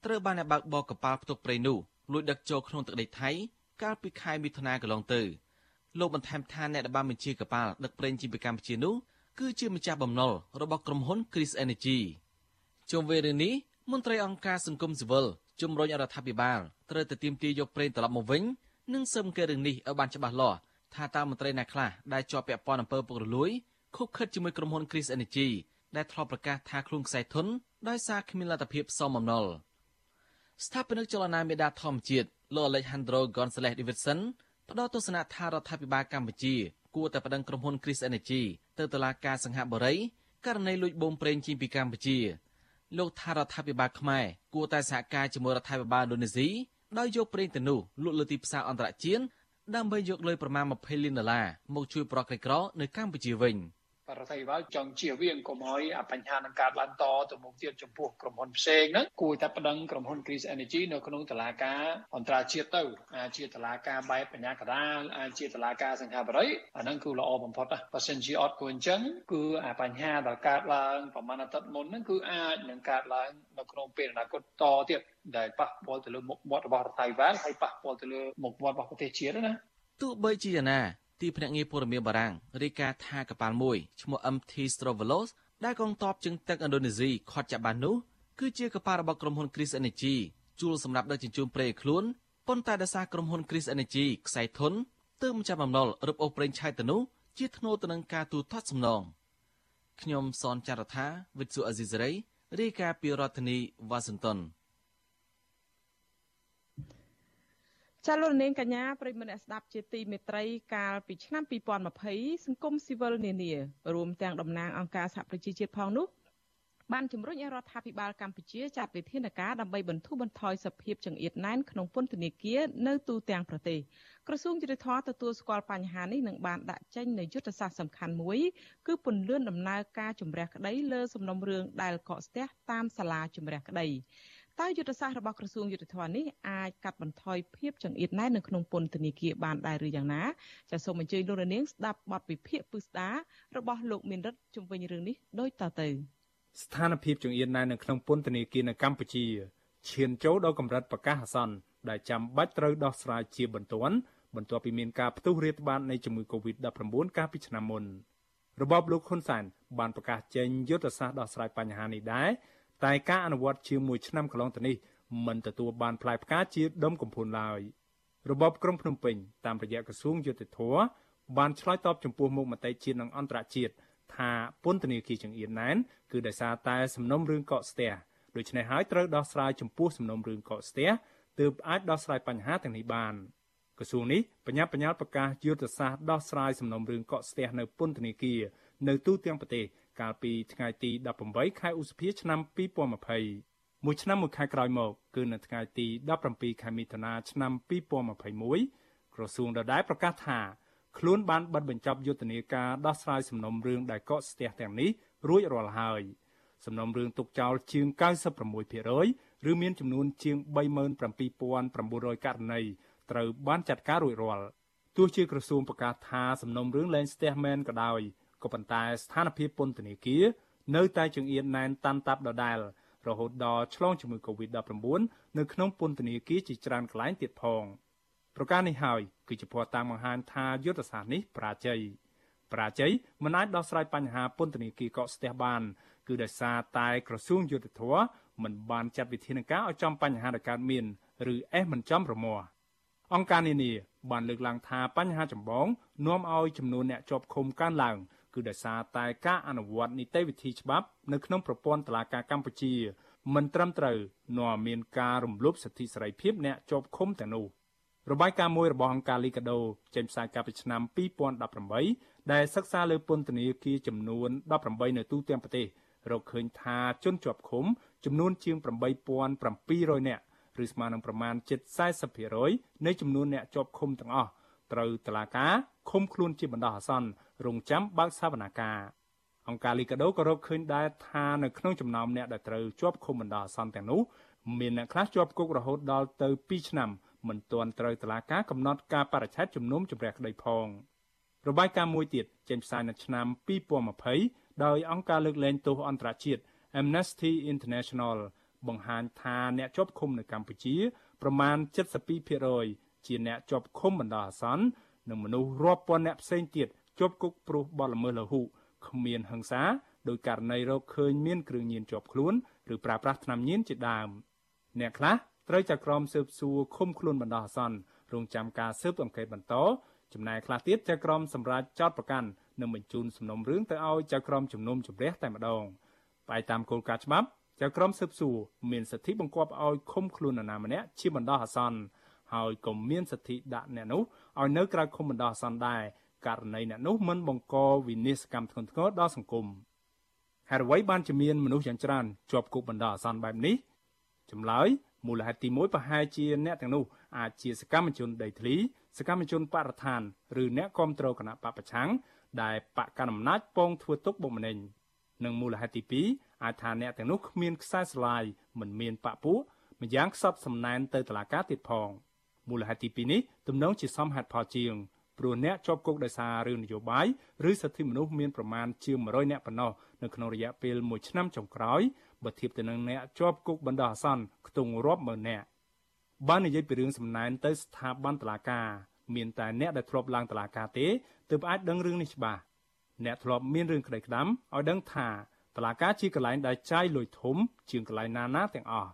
ត្រូវបានអ្នកបើកបរកប៉ាល់ផ្ទុកប្រេងនោះលួចដឹកចូលក្នុងទឹកដីថៃកាលពីខែមិថុនាកន្លងទៅលោកបន្ថែមថាអ្នកដែលបានបញ្ជាកប៉ាល់ដឹកប្រេងចេញពីកម្ពុជានោះ គឺជាម្ចាស់បំណុលរបស់ក្រុមហ៊ុន Chris Energy ជុំវិញរឿងនេះមន្ត្រីអង្គការសង្គមស៊ីវិលជំរុញរដ្ឋាភិបាលត្រូវតែទាមទារយកប្រេងត្រឡប់មកវិញនិងស៊ើបអង្កេតរឿងនេះឲ្យបានច្បាស់លាស់ថាតើមន្ត្រីណាខ្លះដែលជាប់ពាក់ព័ន្ធអំពើពុករលួយខុបខិតជាមួយក្រុមហ៊ុន Chris Energy ដែលធ្លាប់ប្រកាសថាខ្លួនខ្សែធនដោយសារគ្មានលទ្ធភាពសមបំណុលស្ថាបនិកចលនាមេដាធម្មជាតិលោក Alejandro Gonzalez Davidson ផ្ដល់ទស្សនៈថារដ្ឋាភិបាលកម្ពុជា គួរតែប្តឹងក្រុមហ៊ុន Chris Energy ទៅតុលាការសង្ហបុរីករណីលួចបូមប្រេងចេញពីកម្ពុជាលោកថារដ្ឋាភិបាលខ្មែរគួរតែសហការជាមួយរដ្ឋាភិបាលឥណ្ឌូនេស៊ីដោយយកប្រេងទៅនោះលក់លើទីផ្សារអន្តរជាតិដើម្បីយកលុយប្រមាណ20លានដុល្លារមកជួយប្រកក្រីក្រនៅកម្ពុជាវិញ។ រដ្ឋាភិបាលចង់ជៀសវាងកុំឲ្យបញ្ហានឹងកើតឡើងតទៅមុខទៀតចំពោះក្រុមហ៊ុនផ្សេងហ្នឹងគួរតែប្តឹងក្រុមហ៊ុន Chris Energy នៅក្នុងតុលាការអន្តរជាតិទៅអាចជាតុលាការបែបបញ្ញាកដាលអាចជាតុលាការសង្ឃាបរិយអាហ្នឹងគឺល្អបំផុតណាបើសិនជាអត់គួរអញ្ចឹងគឺអាបញ្ហាដែលកើតឡើងប្រហែលអាទិត្យមុនហ្នឹងគឺអាចនឹងកើតឡើងនៅក្នុងពេលអនាគតតទៀតដែលប៉ះពាល់ទៅលើមុខមាត់របស់រដ្ឋាភិបាលហើយប៉ះពាល់ទៅលើមុខមាត់របស់ប្រទេសជាតិណាទោះបីជាយ៉ាងណា ទីភ្នាក់ងារព័ត៌មានបារាំងរាយការណ៍ថាកប៉ាល់មួយឈ្មោះ MT Strovolos ដែលកងទ័ពជើងទឹកឥណ្ឌូនេស៊ីខាត់ចាប់បាននោះគឺជាកប៉ាល់របស់ក្រុមហ៊ុន Chris Energy ជួលសម្រាប់ដឹកជញ្ជូនប្រេងខ្លួនប៉ុន្តែដោយសារក្រុមហ៊ុន Chris Energy ខ្សែធនទើបចាប់បំណុលរឹបអូសប្រេងឆៅទៅនោះជាធ្នូទៅនឹងការទូទាត់សំណងខ្ញុំសនចាររថាវិទ្យុអេស៊ីសេរីរាយការណ៍ពីរដ្ឋធានីវ៉ាស៊ីនតោន ចាលោកនាងកញ្ញាប្រិយមិត្តអ្នកស្ដាប់ជាទីមេត្រីកាលពីឆ្នាំ2020សង្គមស៊ីវិលនានារួមទាំងតំណាងអង្គការសហប្រជាជាតិផងនោះបានជំរុញឲ្យរដ្ឋាភិបាលកម្ពុជាចាត់វិធានការដើម្បីបន្ធូរបន្ថយសភាពចង្អៀតណែនក្នុងពន្ធនាគារនៅទូទាំងប្រទេសក្រសួងយុតិធធទទួលស្គាល់បញ្ហានេះនឹងបានដាក់ចេញនូវយុទ្ធសាស្ត្រសំខាន់មួយ គឺពន្លឿនដំណើរការជំរះក្តីលើសំណុំរឿងដែលកកស្ទះតាមសាលាជំរះក្តី តើយុទ្ធសាស្ត្ររបស់ក្រសួងយុទ្ធភ័ណ្ឌនេះអាចកាត់បន្ថយភាពចង្អៀតណែននៅក្នុងពន្ធនាគារបានដែរឬយ៉ាងណាចាសសូមអញ្ជើញលោកនាងស្ដាប់បទវិភាគពឹស្ដាររបស់លោកមានរិទ្ធជំវិញរឿងនេះដូចតទៅស្ថានភាពចង្អៀតណែននៅក្នុងពន្ធនាគារនៅកម្ពុជាឈានចូលដល់កម្រិតប្រកាសអាសន្នដែលចាំបាច់ត្រូវដោះស្រាយជាបន្ទាន់បន្ទាប់ពីមានការផ្ទុះរាតត្បាតនៃជំងឺ Covid-19 កាលពីឆ្នាំមុនរបបលោកហ៊ុនសែនបានប្រកាសចេញយុទ្ធសាស្ត្រដោះស្រាយបញ្ហានេះដែរ តែការអនុវត្តជាមួយឆ្នាំកន្លងទៅនេះមិនទទួលបានផ្លែផ្កាជាដុំកំភួនឡើយរបបក្រុងភ្នំពេញតាមរយៈក្រសួងយុតិធធបានឆ្លើយតបចំពោះមុខមតិជាតិនិងអន្តរជាតិថាពន្ធនាគារចង្អៀតណែនគឺដោយសារតែសំណុំរឿងកកស្ទះដូច្នេះហើយត្រូវដោះស្រាយចំពោះសំណុំរឿងកកស្ទះទើបអាចដោះស្រាយបញ្ហាទាំងនេះបានក្រសួងនេះបញ្ញាបញ្ញាលប្រកាសយុទ្ធសាស្ត្រដោះស្រាយសំណុំរឿងកកស្ទះនៅពន្ធនាគារនៅទូទាំងប្រទេស កាលពីថ្ងៃទី18ខែឧសភាឆ្នាំ2020មួយឆ្នាំមួយខែក្រោយមកគឺនៅថ្ងៃទី17ខែមិថុនាឆ្នាំ2021ក្រសួងដដែលប្រកាសថាខ្លួនបានបិទបញ្ចប់យុទ្ធនាការដោះស្រាយសំណុំរឿងដែលកកស្ទះទាំងនេះរួចរាល់ហើយសំណុំរឿងទុកចោលជាង96%ឬមានចំនួនជាង37900ករណីត្រូវបានចាត់ការរួចរាល់ទោះជាក្រសួងប្រកាសថាសំណុំរឿងលែងស្ទះមែនក៏ដោយ ក៏ប៉ុន្តែស្ថានភាពពន្ធនាគារនៅតែចង្អៀតណែនតាន់តាប់ដដែលរហូតដល់ឆ្លងជំងឺ Covid-19 នៅក្នុងពន្ធនាគារជាច្រើនកន្លែងទៀតផងប្រការនេះហើយគឺជាភ័ស្តុតាងបង្ហាញថាយុទ្ធសាស្ត្រនេះប្រាជ័យប្រាជ័យមិនអាចដោះស្រាយបញ្ហាពន្ធនាគារកកស្ទះបាន គឺដោយសារតែក្រសួងយុទ្ធភ័ពមិនបានចាត់វិធានការឲ្យចំបញ្ហាដែលកើតមានឬអេះមិនចំរមាស់អង្គការនានាបានលើកឡើងថាបញ្ហាចម្បងនាំឲ្យចំនួនអ្នកជាប់ឃុំកើនឡើង គឺដោយសារតែការអនុវត្តនីតិវិធីច្បាប់នៅក្នុងប្រព័ន្ធតុលាការកម្ពុជា មិនត្រឹមត្រូវនាំមានការរំលោភសិទ្ធិសេរីភាពអ្នកជាប់ឃុំទាំងនោះរបាយការណ៍មួយរបស់អង្គការលីកាដូចេញផ្សាយកាលពីឆ្នាំ2018ដែលសិក្សាលើពន្ធនាគារចំនួន18នៅទូទាំងប្រទេសរកឃើញថាជនជាប់ឃុំចំនួនជាង8700នាក់ឬស្មើនឹងប្រមាណជិត40%នៃចំនួនអ្នកជាប់ឃុំទាំងអស់ត្រូវតឡាការឃុំខ្លួនជាបណ្ដោះអាសន្ន រងចាំបើកសវនាការអង្គការលីកាដូក៏រកឃើញដែរថានៅក្នុងចំណោមអ្នកដែលត្រូវជាប់ឃុំបណ្ដោះអាសន្នទាំងនោះមានអ្នកខ្លះជាប់គុករហូតដល់ទៅ2ឆ្នាំមិនទាន់ត្រូវតឡាការកំណត់ការបរិច្ឆេទជំនុំជម្រះក្តីផងរបាយការណ៍មួយទៀតចេញផ្សាយនៅឆ្នាំ2020ដោយអង្គការលើកលែងទោសអន្តរជាតិ Amnesty International បង្ហាញថាអ្នកជាប់ឃុំនៅកម្ពុជា ប្រមាណ72%ជាអ្នកជាប់ឃុំបណ្ដោះអាសន្ននិងមនុស្សរាប់ពាន់អ្នកផ្សេងទៀត ជាប់គុកព្រោះបទល្មើសលហុគ្មានហិង្សាដោយករណីរកឃើញមានគ្រឿងញៀនជាប់ខ្លួនឬប្រើប្រាស់ថ្នាំញៀនជាដើមអ្នកខ្លះត្រូវចក្រមស៊ើបសួរឃុំខ្លួនបណ្ដោះអាសន្នរងចាំការស៊ើបអង្កេតបន្តចំណែកខ្លះទៀតចក្រមសម្រាប់ចោតប្រកាន់និងបញ្ជូនសំណុំរឿងទៅឲ្យចក្រមជំនុំជម្រះតែម្ដងផ្អែកតាមគោលការណ៍ច្បាប់ចក្រមស៊ើបសួរមានសិទ្ធិបង្គាប់ឲ្យឃុំខ្លួននរណាម្នាក់ជាបណ្ដោះអាសន្នហើយក៏មានសិទ្ធិដាក់អ្នកនោះឲ្យនៅក្រៅឃុំបណ្ដោះអាសន្នដែរ ករណីអ្នកនោះមិនបង្កវិនាសកម្មធ្ងន់ធ្ងរដល់សង្គមហេតុអ្វីបានជាមានមនុស្សយ៉ាងច្រើនជាប់គុកបណ្ដោះអាសន្នបែបនេះចម្លើយមូលហេតុទី1ប្រហែលជាអ្នកទាំងនោះអាចជាសកម្មជនដីធ្លីសកម្មជនបរិស្ថានឬអ្នកគ្រប់គ្រងគណៈបពប្រឆាំងដែលបកកណ្ដាលអំណាចពងធ្វើទុកបុកម្នេញនិងមូលហេតុទី2អាចថាអ្នកទាំងនោះគ្មានខ្សែស្រឡាយមិនមានបពពួកម្យ៉ាងខ្សត់សំណែនទៅតុលាការទៀតផងមូលហេតុទី2នេះទំនងជាសមហេតុផលជាង ព្រោះអ្នកជាប់គុកដោយសាររឿងនយោបាយឬសិទ្ធិមនុស្សមានប្រមាណជាង100អ្នកប៉ុណ្ណោះនៅក្នុងរយៈពេល1ឆ្នាំចុងក្រោយបើធៀបទៅនឹងអ្នកជាប់គុកបណ្ដោះអាសន្នខ្ទង់រាប់ម៉ឺនអ្នកបាននិយាយពីរឿងសំណែនទៅស្ថាប័នតុលាការមានតែអ្នកដែលធ្លាប់ឡើងតុលាការទេទើបអាចដឹងរឿងនេះច្បាស់អ្នកធ្លាប់មានរឿងក្តីក្តាំឲ្យដឹងថាតុលាការជាកន្លែងដែលចាយលុយធំ ជាងកន្លែងណាណាទាំងអស់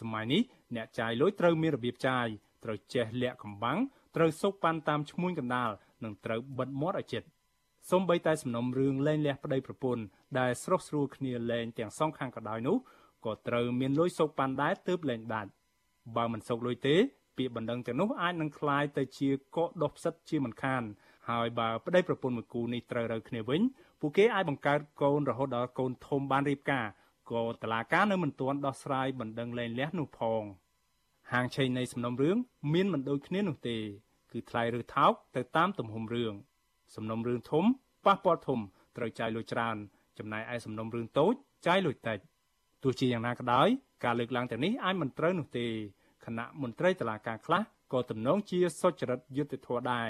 សម័យនេះអ្នកចាយលុយត្រូវមានរបៀបចាយត្រូវចេះលាក់កំបាំង ត្រូវសុកប៉ាន់តាមឈ្មួញកណ្ដាលនិងត្រូវបិទមាត់ឲ្យជិតសូម្បីតែសំណុំរឿងលែងលះប្តីប្រពន្ធដែលស្រស់ស្រួលគ្នាលែងទាំងសងខាងក៏ដោយនោះក៏ត្រូវមានលុយសុកប៉ាន់ដែរទើបលែងដាច់បើមិនសុកលុយទេពាក្យបណ្ដឹងទាំងនោះអាចនឹងคล้ายទៅជាកកដុសផ្សិតជាមិនខានហើយបើប្តីប្រពន្ធមួយគូនេះត្រូវរើគ្នាវិញពួកគេអាចបង្កើតកូនរហូតដល់កូនធំបានរៀបការក៏តឡាការនៅមិនទាន់ដោះស្រាយបណ្ដឹងលែងលះនោះផង ហាងឆេងនៃសំណុំរឿងមានមិនដូចគ្នានោះទេ គឺថ្លៃឬថោកទៅតាមទំហំរឿងសំណុំរឿងធំប៉ះពាល់ធំត្រូវចាយលុយច្រើន ចំណែកឯសំណុំរឿងតូចចាយលុយតិចទោះជាយ៉ាងណាក៏ដោយការលើកឡើងទាំងនេះអាចមិនត្រូវនោះទេគណៈមន្ត្រីតុលាការខ្លះក៏ទំនងជាសុចរិតយុត្តិធម៌ដែរ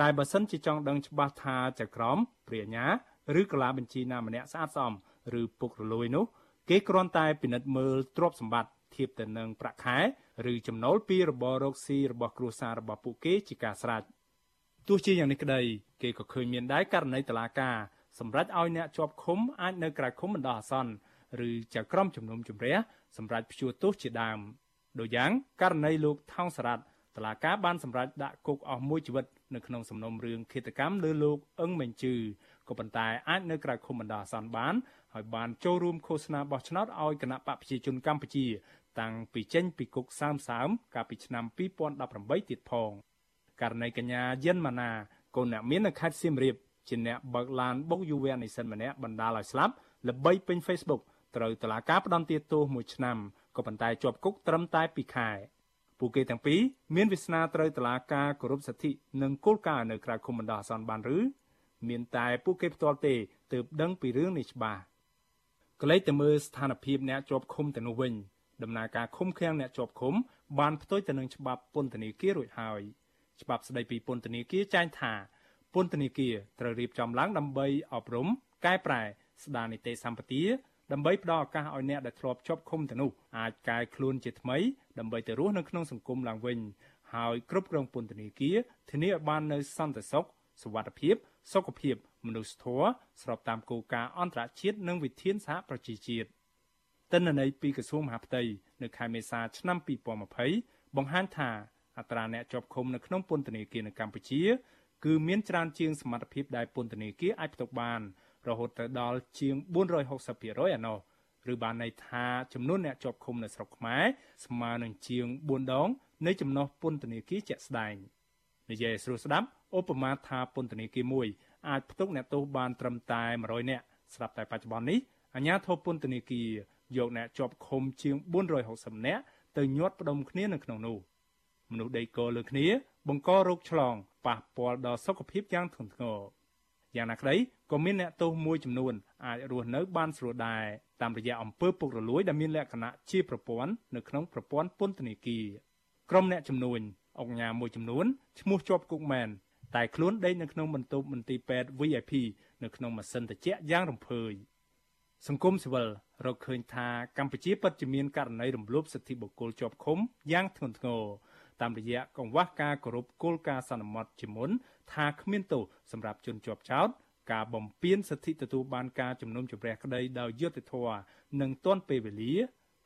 តែបើសិនជាចង់ដឹងច្បាស់ថាចក្រមព្រាញ្ញាឬកលាបញ្ជីណាម្នាក់ស្អាតស្អំឬពុករលួយនោះ គេគ្រាន់តែពិនិត្យមើលទ្រព្យសម្បត្តិធៀបទៅនឹងប្រាក់ខែ ឬចំណូលពីរបររកស៊ីរបស់គ្រួសាររបស់ពួកគេជាការស្រេចទោះជាយ៉ាងនេះក្តីគេក៏ឃើញមានដែរករណីតឡាការសម្រាប់ឲ្យអ្នកជាប់ឃុំអាចនៅក្រៅឃុំបណ្ដោះអាសន្នឬចៅក្រមជំនុំជម្រះសម្រាប់ព្យួរទោសជាដើមដូចយ៉ាងករណីលោកថោងសារ៉ាត់តឡាការបានសម្រេចដាក់គុកអស់មួយជីវិតនៅក្នុងសំណុំរឿងឃាតកម្មលើលោកអឹងមេងជឺក៏ប៉ុន្តែអាចនៅក្រៅឃុំបណ្ដោះអាសន្នបានហើយបានចូលរួមឃោសនាបោះឆ្នោតឲ្យគណៈបកប្រជាជនកម្ពុជា តាំងពីចេញពីគុកសើមសើមកាលពីឆ្នាំ2018ទៀតផងករណីកញ្ញាយិនម៉ាណាកូនអ្នកមាននៅខេត្តសៀមរាបជាអ្នកបើកឡានបុកយុវនិស្សិតម្នាក់បណ្ដាលឲ្យស្លាប់ល្បីពេញ Facebook ត្រូវតុលាការផ្តន្ទាទោសមួយឆ្នាំក៏ប៉ុន្តែជាប់គុកត្រឹមតែ2ខែពួកគេទាំងពីរមានវាសនាត្រូវតុលាការគោរពសិទ្ធិនិងគោលការណ៍នៅក្រៅឃុំបណ្ដោះអាសន្នបានឬមានតែពួកគេផ្ទាល់ទេទើបដឹងពីរឿងនេះច្បាស់កលេចទៅមើលស្ថានភាពអ្នកជាប់ឃុំទៅនោះវិញ ដំណើរការឃុំឃាំងអ្នកជាប់ឃុំបានផ្ទុយទៅនឹងច្បាប់ពន្ធនាគាររួចហើយច្បាប់ស្តីពីពន្ធនាគារចែងថាពន្ធនាគារត្រូវរៀបចំឡើងដើម្បីអប់រំកែប្រែស្ដារនីតិសម្បទាដើម្បីផ្ដល់ឱកាសឲ្យអ្នកដែលធ្លាប់ជាប់ឃុំទៅនោះអាចកែខ្លួនជាថ្មីដើម្បីទៅរស់នៅក្នុងសង្គមឡើងវិញហើយគ្រប់គ្រងពន្ធនាគារធានាឲ្យបាននូវសន្តិសុខសុវត្ថិភាពសុខភាព មនុស្សធម៌ស្របតាមគោលការណ៍អន្តរជាតិនិងវិធានសហប្រជាជាតិ ទិន្នន័យពីក្រសួងមហាផ្ទៃនៅខែមេសាឆ្នាំ2020បង្ហាញថាអត្រាអ្នកជាប់ឃុំនៅក្នុងពន្ធនាគារនៅកម្ពុជា គឺមានច្រើនជាងសមត្ថភាពដែលពន្ធនាគារអាចផ្ទុកបានរហូតទៅដល់ជាង460%ឯណោះឬបានន័យថាចំនួនអ្នកជាប់ឃុំនៅស្រុកខ្មែរស្មើនឹងជាង4ដងនៃចំណុះពន្ធនាគារជាក់ស្ដែងនិយាយស្រួលស្ដាប់ឧបមាថាពន្ធនាគារមួយអាចផ្ទុកអ្នកទោសបានត្រឹមតែ100នាក់ស្រាប់តែបច្ចុប្បន្ននេះអាជ្ញាធរពន្ធនាគារ យកអ្នកជាប់ឃុំជាង460នាក់ទៅញាត់ផ្ដុំគ្នានៅក្នុងនោះមនុស្សដីគោលើគ្នា បង្ករោគឆ្លងប៉ះពាល់ដល់សុខភាពយ៉ាងធ្ងន់ធ្ងរយ៉ាងណាក្តីក៏មានអ្នកទោសមួយចំនួនអាចរស់នៅបានស្រួលដែរតាមរយៈអំពើពុករលួយដែលមានលក្ខណៈជាប្រព័ន្ធនៅក្នុងប្រព័ន្ធពន្ធនាគារក្រុមអ្នកជំនួញអង្គការមួយចំនួនឈ្មោះជាប់គុកមែនតែខ្លួនដេកនៅក្នុងបន្ទប់មន្ទីរពេទ្យ VIP នៅក្នុងម៉ាស៊ីនត្រជាក់យ៉ាងរំភើយ សង្គមស៊ីវិលរកឃើញថាកម្ពុជាពិតជាមានករណីរំលោភសិទ្ធិបុគ្គលជាប់ឃុំយ៉ាងធ្ងន់ធ្ងរតាមរយៈកង្វះការគោរពគោលការណ៍សន្មត់ជាមុនថាគ្មានទោសសម្រាប់ជនជាប់ចោតការបំពានសិទ្ធិទទួលបានការជំនុំជម្រះក្តីដោយយុត្តិធម៌និងទាន់ពេលវេលា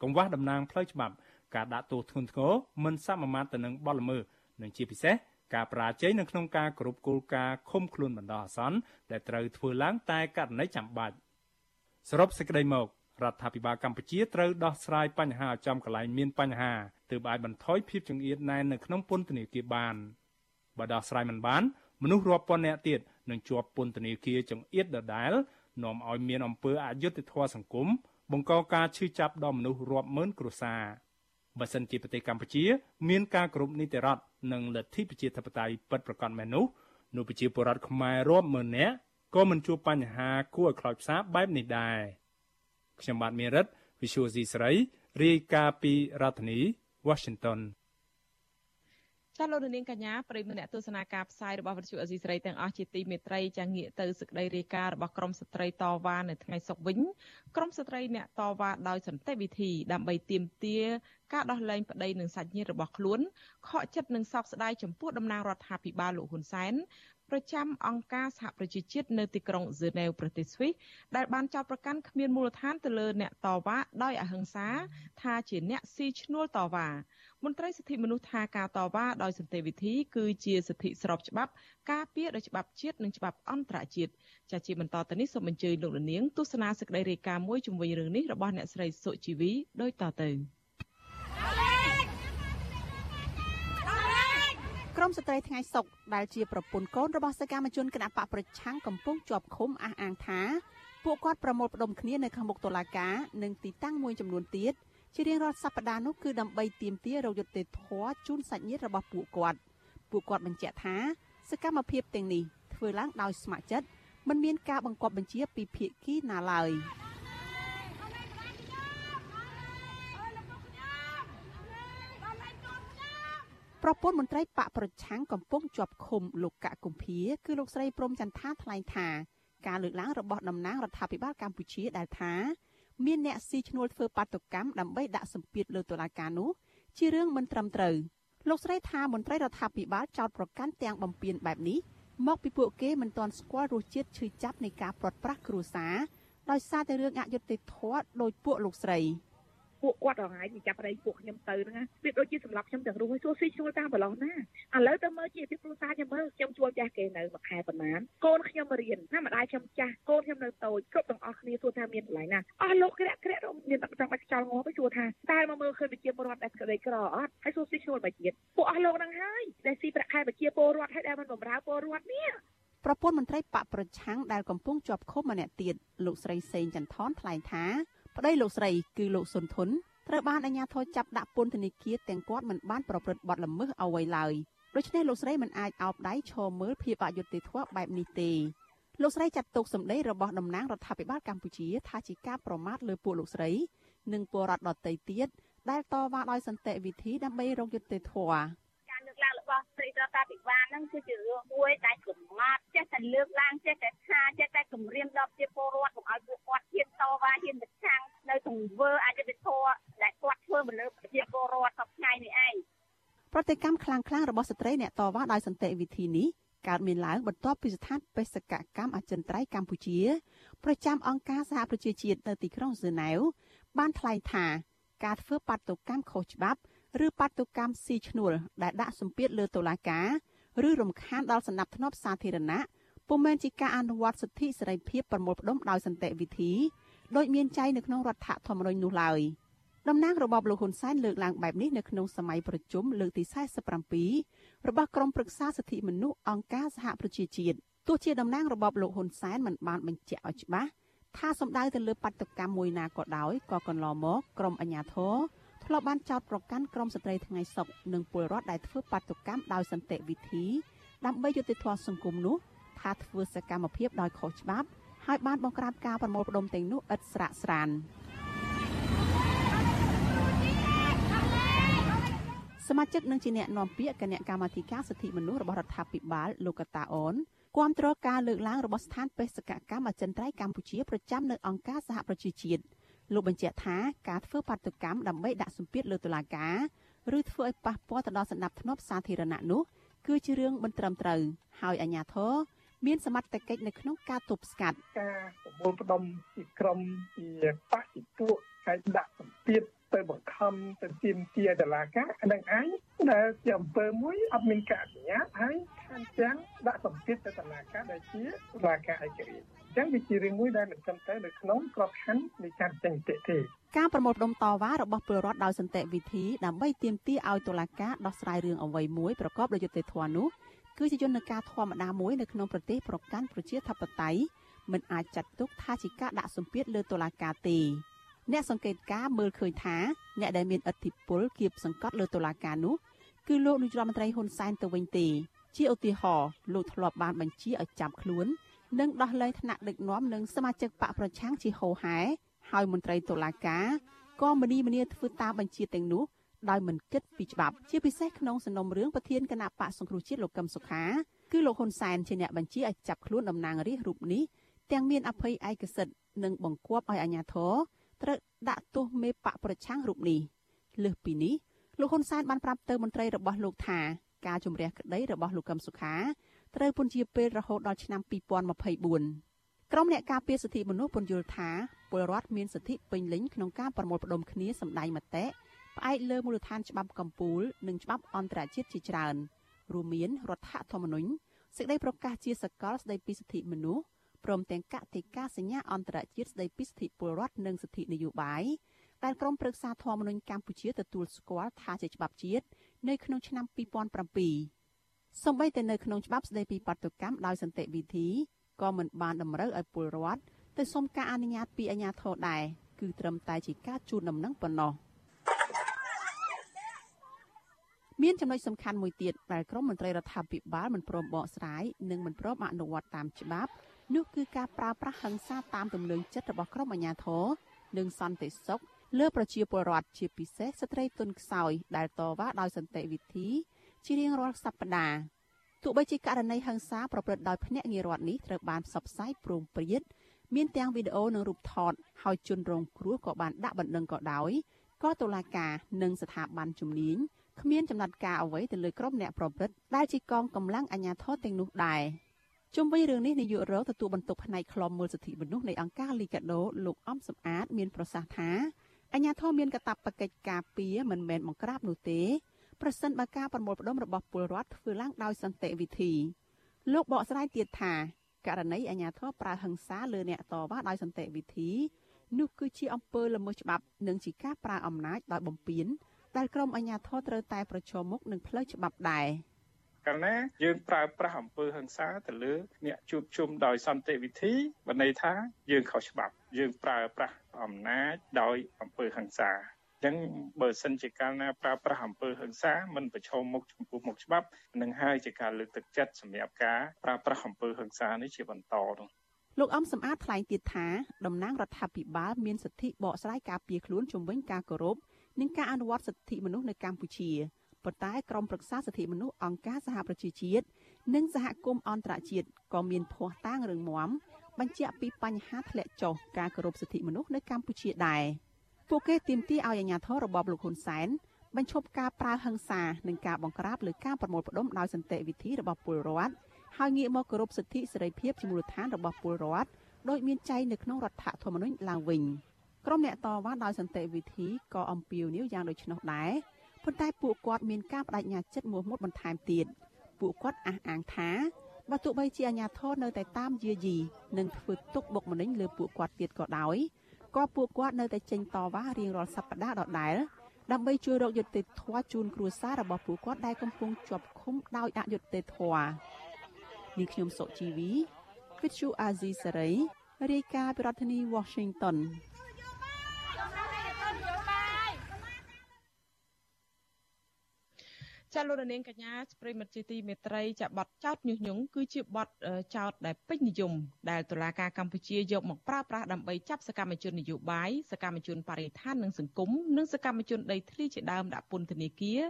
កង្វះតំណាងផ្លូវច្បាប់ការដាក់ទោសធ្ងន់ធ្ងរមិនសមមាត្រទៅនឹងបទល្មើសនិងជាពិសេសការបរាជ័យនៅក្នុងការគ្រប់គោលការណ៍ឃុំខ្លួនបណ្ដោះអាសន្នដែលត្រូវធ្វើឡើងតែករណីចាំបាច់ សរុបសេចក្តីមករដ្ឋាភិបាលកម្ពុជាត្រូវដោះស្រាយបញ្ហាចំកន្លែងមានបញ្ហាទើបអាចបន្ថយភាពចង្អៀតណែននៅក្នុងពន្ធនាគារបានបើដោះស្រាយមិនបានមនុស្សរាប់ពាន់នាក់ទៀតនឹងជាប់ពន្ធនាគារចង្អៀតដដែលនាំឲ្យមានអំពើអយុត្តិធម៌សង្គមបង្កការឈឺចាប់ដល់មនុស្សរាប់ម៉ឺនគ្រួសារបើសិនជាប្រទេសកម្ពុជា មានការគ្រប់នីតិរដ្ឋនិងលទ្ធិប្រជាធិបតេយ្យពិតប្រាកដមែននោះនោះប្រជាពលរដ្ឋខ្មែររាប់ម៉ឺននាក់ ក៏មិនជួបបញ្ហាគួរឲ្យខ្លោចផ្សាបែបនេះដែរខ្ញុំបាទមេរិត Visual C ស្រីរាយការណ៍ពីរដ្ឋធានី Washington ចាលោកនាងកញ្ញាប្រិយមិត្តអ្នកទស្សនាការផ្សាយរបស់វិទ្យុអេស៊ីស្រីទាំងអស់ជាទីមេត្រីចាងាកទៅសេចក្តីរាយការណ៍របស់ក្រមស្ត្រីតវ៉ានៅថ្ងៃសុក្រវិញក្រមស្ត្រីអ្នកតវ៉ាដោយសន្តិវិធីដើម្បីទាមទារការដោះលែងប្តីនិងសាច់ញាតិរបស់ខ្លួនខកចិត្តនិងសោកស្ដាយចំពោះតំណាងរដ្ឋាភិបាលលោកហ៊ុនសែន ប្រចាំអង្គការសហប្រជាជាតិនៅទីក្រុងហ្សឺណែវប្រទេសស្វីសដែលបានចោទប្រកាន់គ្មានមូលដ្ឋានទៅលើអ្នកតវ៉ាដោយអហិង្សាថាជាអ្នកស៊ីឈ្នួលតវ៉ាមន្ត្រីសិទ្ធិមនុស្សថាការតវ៉ាដោយសន្តិវិធីគឺជាសិទ្ធិស្របច្បាប់ ការពារដោយច្បាប់ជាតិនិងច្បាប់អន្តរជាតិចាជាបន្តទៅនេះសូមអញ្ជើញលោកនាងទស្សនាសេចក្តីរាយការណ៍មួយជំវិញរឿងនេះរបស់អ្នកស្រីសុជីវីដូចតទៅ ក្រមស្ត្រីថ្ងៃសុកដែលជាប្រពន្ធកូនរបស់សកម្មជនគណបកប្រឆាំងកំពុងជាប់ឃុំអះអាងថាពួកគាត់ប្រមូលផ្ដុំគ្នានៅខាងមុខតុលាការនិងទីតាំងមួយចំនួនទៀតជារៀងរាល់សប្តាហ៍នោះគឺដើម្បីទាមទាររកយុត្តិធម៌ជូនសាច់ញាតិរបស់ពួកគាត់ពួកគាត់បញ្ជាក់ថាសកម្មភាពទាំងនេះធ្វើឡើងដោយស្ម័គ្រចិត្តមិនមានការបង្គាប់បញ្ជាពីភាគីណាឡើយ ប្រពន្ធមន្ត្រីបកប្រឆាំងកំពុងជាប់ឃុំលោកកកុម្ភាគឺលោកស្រីព្រំចន្ទថាថ្លែងថាការលើកឡើងរបស់តំណាងរដ្ឋាភិបាលកម្ពុជាដែលថាមានអ្នកស៊ីឈ្នួលធ្វើបាតុកម្មដើម្បីដាក់សម្ពាធលើតុលាការនោះជារឿងមិនត្រឹមត្រូវលោកស្រីថាមន្ត្រីរដ្ឋាភិបាលចោទប្រកាន់ទាំងបំពេញបែបនេះមកពីពួកគេមិនទាន់ស្គាល់រសជាតិឈឺចាប់នៃការប្រត់ប្រាស់គ្រួសារដោយសារតែរឿងអយុត្តិធម៌ដោយពួកលោកស្រី។ ពួកគាត់រងថ្ងៃចាប់ប្តីពួកខ្ញុំទៅហ្នឹងវាដូចជាសម្រាប់ខ្ញុំទាំងរស់ឲ្យសួរស៊ីឈ្នួលតាមប្រឡោះណាឥឡូវទៅមើលជាពីគ្រូសាខ្ញុំមើលខ្ញុំជួលចាស់គេនៅមួយខែប៉ុន្មានកូនខ្ញុំរៀនណាម្ដាយខ្ញុំចាស់កូនខ្ញុំនៅតូចគ្រប់ទាំងអស់គ្នាសួរថាមានកន្លែងណាអស់លោកក្រាក់ក្រាក់មានតែចង់បាច់ខ្យល់ងទៅសួរថាតើមកមើលឃើញប្រជាពលរដ្ឋដែលក្តីក្រអត់ហើយសួរស៊ីឈ្នួលមួយទៀតពួកអស់លោកហ្នឹងហើយដែលស៊ីប្រាក់ខែប្រជាពលរដ្ឋហើយដែលមិនបម្រើពលរដ្ឋនេះប្រពន្ធមន្ត្រីបកប្រឆាំងដែលកំពុងជាប់ឃុំម្នាក់ទៀតលោកស្រីសេងចន្ទថនថ្លែងថា ប្តីលោកស្រីគឺលោកសុនធុនត្រូវបានអាជ្ញាធរចាប់ដាក់ពន្ធនាគារទាំងគាត់មិនបានប្រព្រឹត្តបទល្មើសអ្វីឡើយដូច្នេះលោកស្រីមិនអាចអោបដៃឈរមើលភាពអយុត្តិធម៌បែបនេះទេលោកស្រីចាត់ទុកសម្ដីរបស់តំណាងរដ្ឋាភិបាលកម្ពុជាថាជាការប្រមាថលើពួកលោកស្រី និងពលរដ្ឋដទៃទៀតដែលតវ៉ាដោយសន្តិវិធីដើម្បីរកយុត្តិធម៌លើកឡើងរប ស់ស្រីរដ្ឋាភិបាលហ្នឹងគឺជារឿងមួយដែលក្រមាត់ចេះតែលើកឡើងចេះតែថាចេះតែគម្រាមដល់ជាពលរដ្ឋកុំឲ្យពួកគាត់ហ៊ានតវ៉ាហ៊ានប្រឆាំងនៅទង្វើអយុត្តិធម៌ដែលគាត់ធ្វើមកលើប្រជាពលរដ្ឋសពថ្ងៃនេះឯងប្រតិកម្មខ្លាំងៗរបស់ស្ត្រីអ្នកតវ៉ាដោយសន្តិវិធីនេះកើតមានឡើងបន្ទាប់ពីស្ថានបេសកកម្មអចិន្ត្រៃយ៍កម្ពុជា ប្រចាំអង្គការសហប្រជាជាតិនៅទីក្រុងហ្សឺណែវបានថ្លែងថាការធ្វើបាតុកម្មខុសច្បាប់ ឬបាតុកម្មស៊ីឈ្នួលដែលដាក់សម្ពាធលើតុលាការឬរំខានដល់សណ្ដាប់ធ្នាប់សាធារណៈពុំមែនជាការអនុវត្តសិទ្ធិសេរីភាពប្រមូលផ្ដុំដោយសន្តិវិធីដោយមានចែងនៅក្នុងរដ្ឋធម្មនុញ្ញនោះឡើយតំណាងរបបលោកហ៊ុនសែនលើកឡើងបែបនេះនៅក្នុងសម័យប្រជុំលើកទី47របស់ក្រុមប្រឹក្សាសិទ្ធិមនុស្សអង្គការសហប្រជាជាតិទោះជាតំណាងរបបលោកហ៊ុនសែនមិនបានបញ្ជាក់ឲ្យច្បាស់ថាសម្ដៅទៅលើបាតុកម្មមួយណាក៏ដោយក៏កន្លងមកក្រមអាជ្ញាធរ ធ្លាប់បានចោទប្រកាន់ក្រមស្ត្រីថ្ងៃសុកនិងពលរដ្ឋដែលធ្វើបាតុកម្មដោយសន្តិវិធីដើម្បីយុត្តិធម៌សង្គមនោះថាធ្វើសកម្មភាពដោយខុសច្បាប់ហើយបានបង្ក្រាបការប្រមូលផ្ដុំទាំងនោះឥតស្រាកស្រានសមាជិកនឹងជាអ្នកនាំពាក្យគណៈកម្មាធិការសិទ្ធិមនុស្សរបស់រដ្ឋាភិបាលលោកកតាអូនគាំទ្រការលើកឡើងរបស់ស្ថានបេសកកម្មអចិន្ត្រៃយ៍កម្ពុជាប្រចាំនៅអង្គការសហប្រជាជាតិ លោកបញ្ជាក់ថាការធ្វើបាតុកម្មដើម្បីដាក់សម្ពាធលើតុលាការឬធ្វើឲ្យប៉ះពាល់ទៅដល់សន្តិភាពសាធារណៈនោះគឺជារឿងមិនត្រឹមត្រូវហើយអាជ្ញាធរមានសមត្ថកិច្ចនៅក្នុងការទប់ស្កាត់ការប្រមូលផ្ដុំពីក្រមពីបកពីពួកហើយដាក់សម្ពាធទៅបង្ខំទៅទាមទារដលាការអានឹងឯងដែលជាអំពើមួយអត់មានការអនុញ្ញាតហើយខាងទាំងដាក់សម្ពាធទៅដលាការដែលជាដលាការឯករាជ្យអញ្ចឹងវាជារឿងមួយដែលមិនត្រឹមត្រូវនៅក្នុងក្របខ័ណ្ឌនៃការចេញតិទេការប្រមូលផ្ដុំតវ៉ារបស់ពលរដ្ឋដោយសន្តិវិធីដើម្បីទាមទារឲ្យតុលាការដោះស្រាយរឿងអ្វីមួយប្រកបដោយយុត្តិធម៌នោះគឺជាយន្តការធម្មតាមួយនៅក្នុងប្រទេសប្រកាន់ប្រជាធិបតេយ្យមិនអាចចាត់ទុកថាជាការដាក់សម្ពាធលើតុលាការទេអ្នកសង្កេតការមើលឃើញថាអ្នកដែលមានឥទ្ធិពលគៀបសង្កត់លើតុលាការនោះគឺលោកនាយរដ្ឋមន្ត្រីហ៊ុនសែនទៅវិញទេ ជាឧទាហរណ៍លោកធ្លាប់បានបញ្ជាឲ្យចាប់ខ្លួន និងដោះលែងថ្នាក់ដឹកនាំនិងសមាជិកបកប្រឆាំងជាហោហែហើយមន្ត្រីតុលាការក៏មនីមនីធ្វើតាមបញ្ជាទាំងនោះដោយមិនគិតពីច្បាប់ជាពិសេសក្នុងសំណុំរឿងប្រធានគណៈបកសង្គ្រោះជាតិលោកកឹមសុខាគឺលោកហ៊ុនសែនជាអ្នកបញ្ជាឲ្យចាប់ខ្លួនតំណាងរាស្ត្ររូបនេះទាំងមានអភ័យឯកសិទ្ធិនិងបង្គាប់ឲ្យអាជ្ញាធរត្រូវដាក់ទោសមេបកប្រឆាំងរូបនេះលើសពីនេះលោកហ៊ុនសែនបានប្រាប់ទៅមន្ត្រីរបស់លោកថាការជំរះក្តីរបស់លោកកឹមសុខា ត្រូវពន្យាពេលរហូតដល់ឆ្នាំ2024ក្រុមអ្នកការពារសិទ្ធិមនុស្សពន្យល់ថាពលរដ្ឋមានសិទ្ធិពេញលេញក្នុងការប្រមូលផ្ដុំគ្នាសម្ដែងមតិផ្អែកលើមូលដ្ឋានច្បាប់កម្ពុជានិងច្បាប់អន្តរជាតិជាច្រើនរួមមានរដ្ឋធម្មនុញ្ញសេចក្តីប្រកាសជាសកលស្តីពីសិទ្ធិមនុស្សព្រមទាំងកតិកាសញ្ញាអន្តរជាតិស្តីពីសិទ្ធិពលរដ្ឋនិងសិទ្ធិនយោបាយដែលក្រមព្រឹក្សាធម្មនុញ្ញកម្ពុជាទទួលស្គាល់ថាជាច្បាប់ជាតិនៅក្នុងឆ្នាំ2007 សម្បីតែនៅក្នុងច្បាប់ស្តីពីបាតុកម្មដោយសន្តិវិធីក៏មិនបានតម្រូវឲ្យពលរដ្ឋទៅសុំការអនុញ្ញាតពីអាជ្ញាធរដែរគឺត្រឹមតែជាការជូនដំណឹងប៉ុណ្ណោះមានចំណុចសំខាន់មួយទៀតដែលក្រមមន្ត្រីរដ្ឋាភិបាលមិនព្រមបកស្រាយនិងមិនព្រមអនុវត្តតាមច្បាប់នោះគឺការប្រើប្រាស់ហិង្សាតាមទំនឹងចិត្តរបស់ក្រុមអាជ្ញាធរនិងសន្តិសុខលើប្រជាពលរដ្ឋជាពិសេសស្ត្រីទុនខ្សោយដែលតវ៉ាដោយសន្តិវិធី ជារៀងរាល់សប្តាហ៍ទោះបីជាករណីហិង្សាប្រព្រឹត្តដោយភ្នាក់ងាររដ្ឋនេះត្រូវបានផ្សព្វផ្សាយព្រមព្រៀងមានទាំងវីដេអូនិងរូបថតហើយជនរងគ្រោះក៏បានដាក់បណ្ដឹងក៏ដោយក៏តុលាការនិងស្ថាប័នជំនាញគ្មានចំណាត់ការអ្វីទៅលើក្រុមអ្នកប្រព្រឹត្តដែលជាកងកម្លាំងអាជ្ញាធរទាំងនោះដែរជុំវិញរឿងនេះនាយករងទទួលបន្ទុកផ្នែកខ្លំមើលសិទ្ធិមនុស្សនៃអង្គការលីកាដូលោកអំសំអាត មានប្រសាសន៍ថាអាជ្ញាធរមានកាតព្វកិច្ចការពារមិនមែនបង្ក្រាបនោះទេ ប្រសិនបើការប្រមូលផ្ដុំរបស់ពលរដ្ឋធ្វើឡើងដោយសន្តិវិធីលោកបកស្រាយទៀតថាករណីអាជ្ញាធរប្រើហិង្សាលើអ្នកតវ៉ាដោយសន្តិវិធីនោះគឺជាអំពើល្មើសច្បាប់និងជាការប្រើអំណាចដោយបំពានដែលក្រមអាជ្ញាធរត្រូវតែប្រឈមមុខនឹងផ្លូវច្បាប់ដែរកាលណាយើងប្រើប្រាស់អំពើហិង្សាទៅលើអ្នកជួបជុំដោយសន្តិវិធីបានន័យថាយើងខុសច្បាប់ យើងប្រើប្រាស់អំណាចដោយអំពើហិង្សា ចឹងបើសិនជាកាលណាប្រើប្រាស់អំពើហិង្សាមិនប្រឈមមុខចំពោះមុខច្បាប់នឹងហើយជាការលើកទឹកចិត្តសម្រាប់ការប្រើប្រាស់អំពើហិង្សានេះជាបន្តនោះលោកអំសំអាតថ្លែងទៀតថាតំណាងរដ្ឋាភិបាលមានសិទ្ធិបកស្រាយការពៀខ្លួនជំវិញការគោរពនិងការអនុវត្តសិទ្ធិមនុស្សនៅកម្ពុជាប៉ុន្តែក្រមប្រឹក្សាសិទ្ធិមនុស្សអង្គការសហប្រជាជាតិនិងសហគមន៍អន្តរជាតិក៏មានភ័ស្តុតាងរឿងមាំបញ្ជាក់ពីបញ្ហាធ្លាក់ចុះការគោរពសិទ្ធិមនុស្សនៅកម្ពុជាដែរ ពួកគេទាមទារឲ្យអាជ្ញាធររបបលោកហ៊ុនសែនបញ្ឈប់ការប្រើហិង្សានិងការបង្ក្រាបលើការប្រមូលផ្ដុំដោយសន្តិវិធីរបស់ពលរដ្ឋហើយងាកមកគោរពសិទ្ធិសេរីភាពជាមូលដ្ឋានរបស់ពលរដ្ឋដោយមានចែងនៅក្នុងរដ្ឋធម្មនុញ្ញឡើងវិញ។ក្រុមអ្នកតវ៉ាដោយសន្តិវិធីក៏អំពាវនាវយ៉ាងដូចនោះដែរប៉ុន្តែពួកគាត់មានការបដិញ្ញាចិត្តមោះមុតបន្ថែមទៀតពួកគាត់អះអាងថាបើទោះបីជាអាញាធរនៅតែតាមយាយីនិងធ្វើទុកបុកម្នេញលើពួកគាត់ទៀតក៏ដោយ ក៏ពួកគាត់នៅតែចេញតវ៉ារៀងរាល់សប្តាហ៍ដដែលដើម្បីជួយរកយុត្តិធម៌ជូនគ្រួសាររបស់ពួកគាត់ដែលកំពុងជាប់ឃុំដោយអយុត្តិធម៌នេះខ្ញុំសុជីវី Vithu Azizi Saray រាយការណ៍ពីរដ្ឋធានី Washington ចាលោករនាងកញ្ញាប្រិមិត្តជាទីមេត្រីចាប័ណ្ណចោតញុះញង់គឺជាប័ណ្ណចោតដែលពេញនិយមដែលតុលាការកម្ពុជាយកមកប្រើប្រាស់ដើម្បីចាប់សកម្មជននយោបាយសកម្មជនបរិស្ថាននិងសង្គមនិងសកម្មជនដីធ្លីជាដើមដាក់ពន្ធនាគារ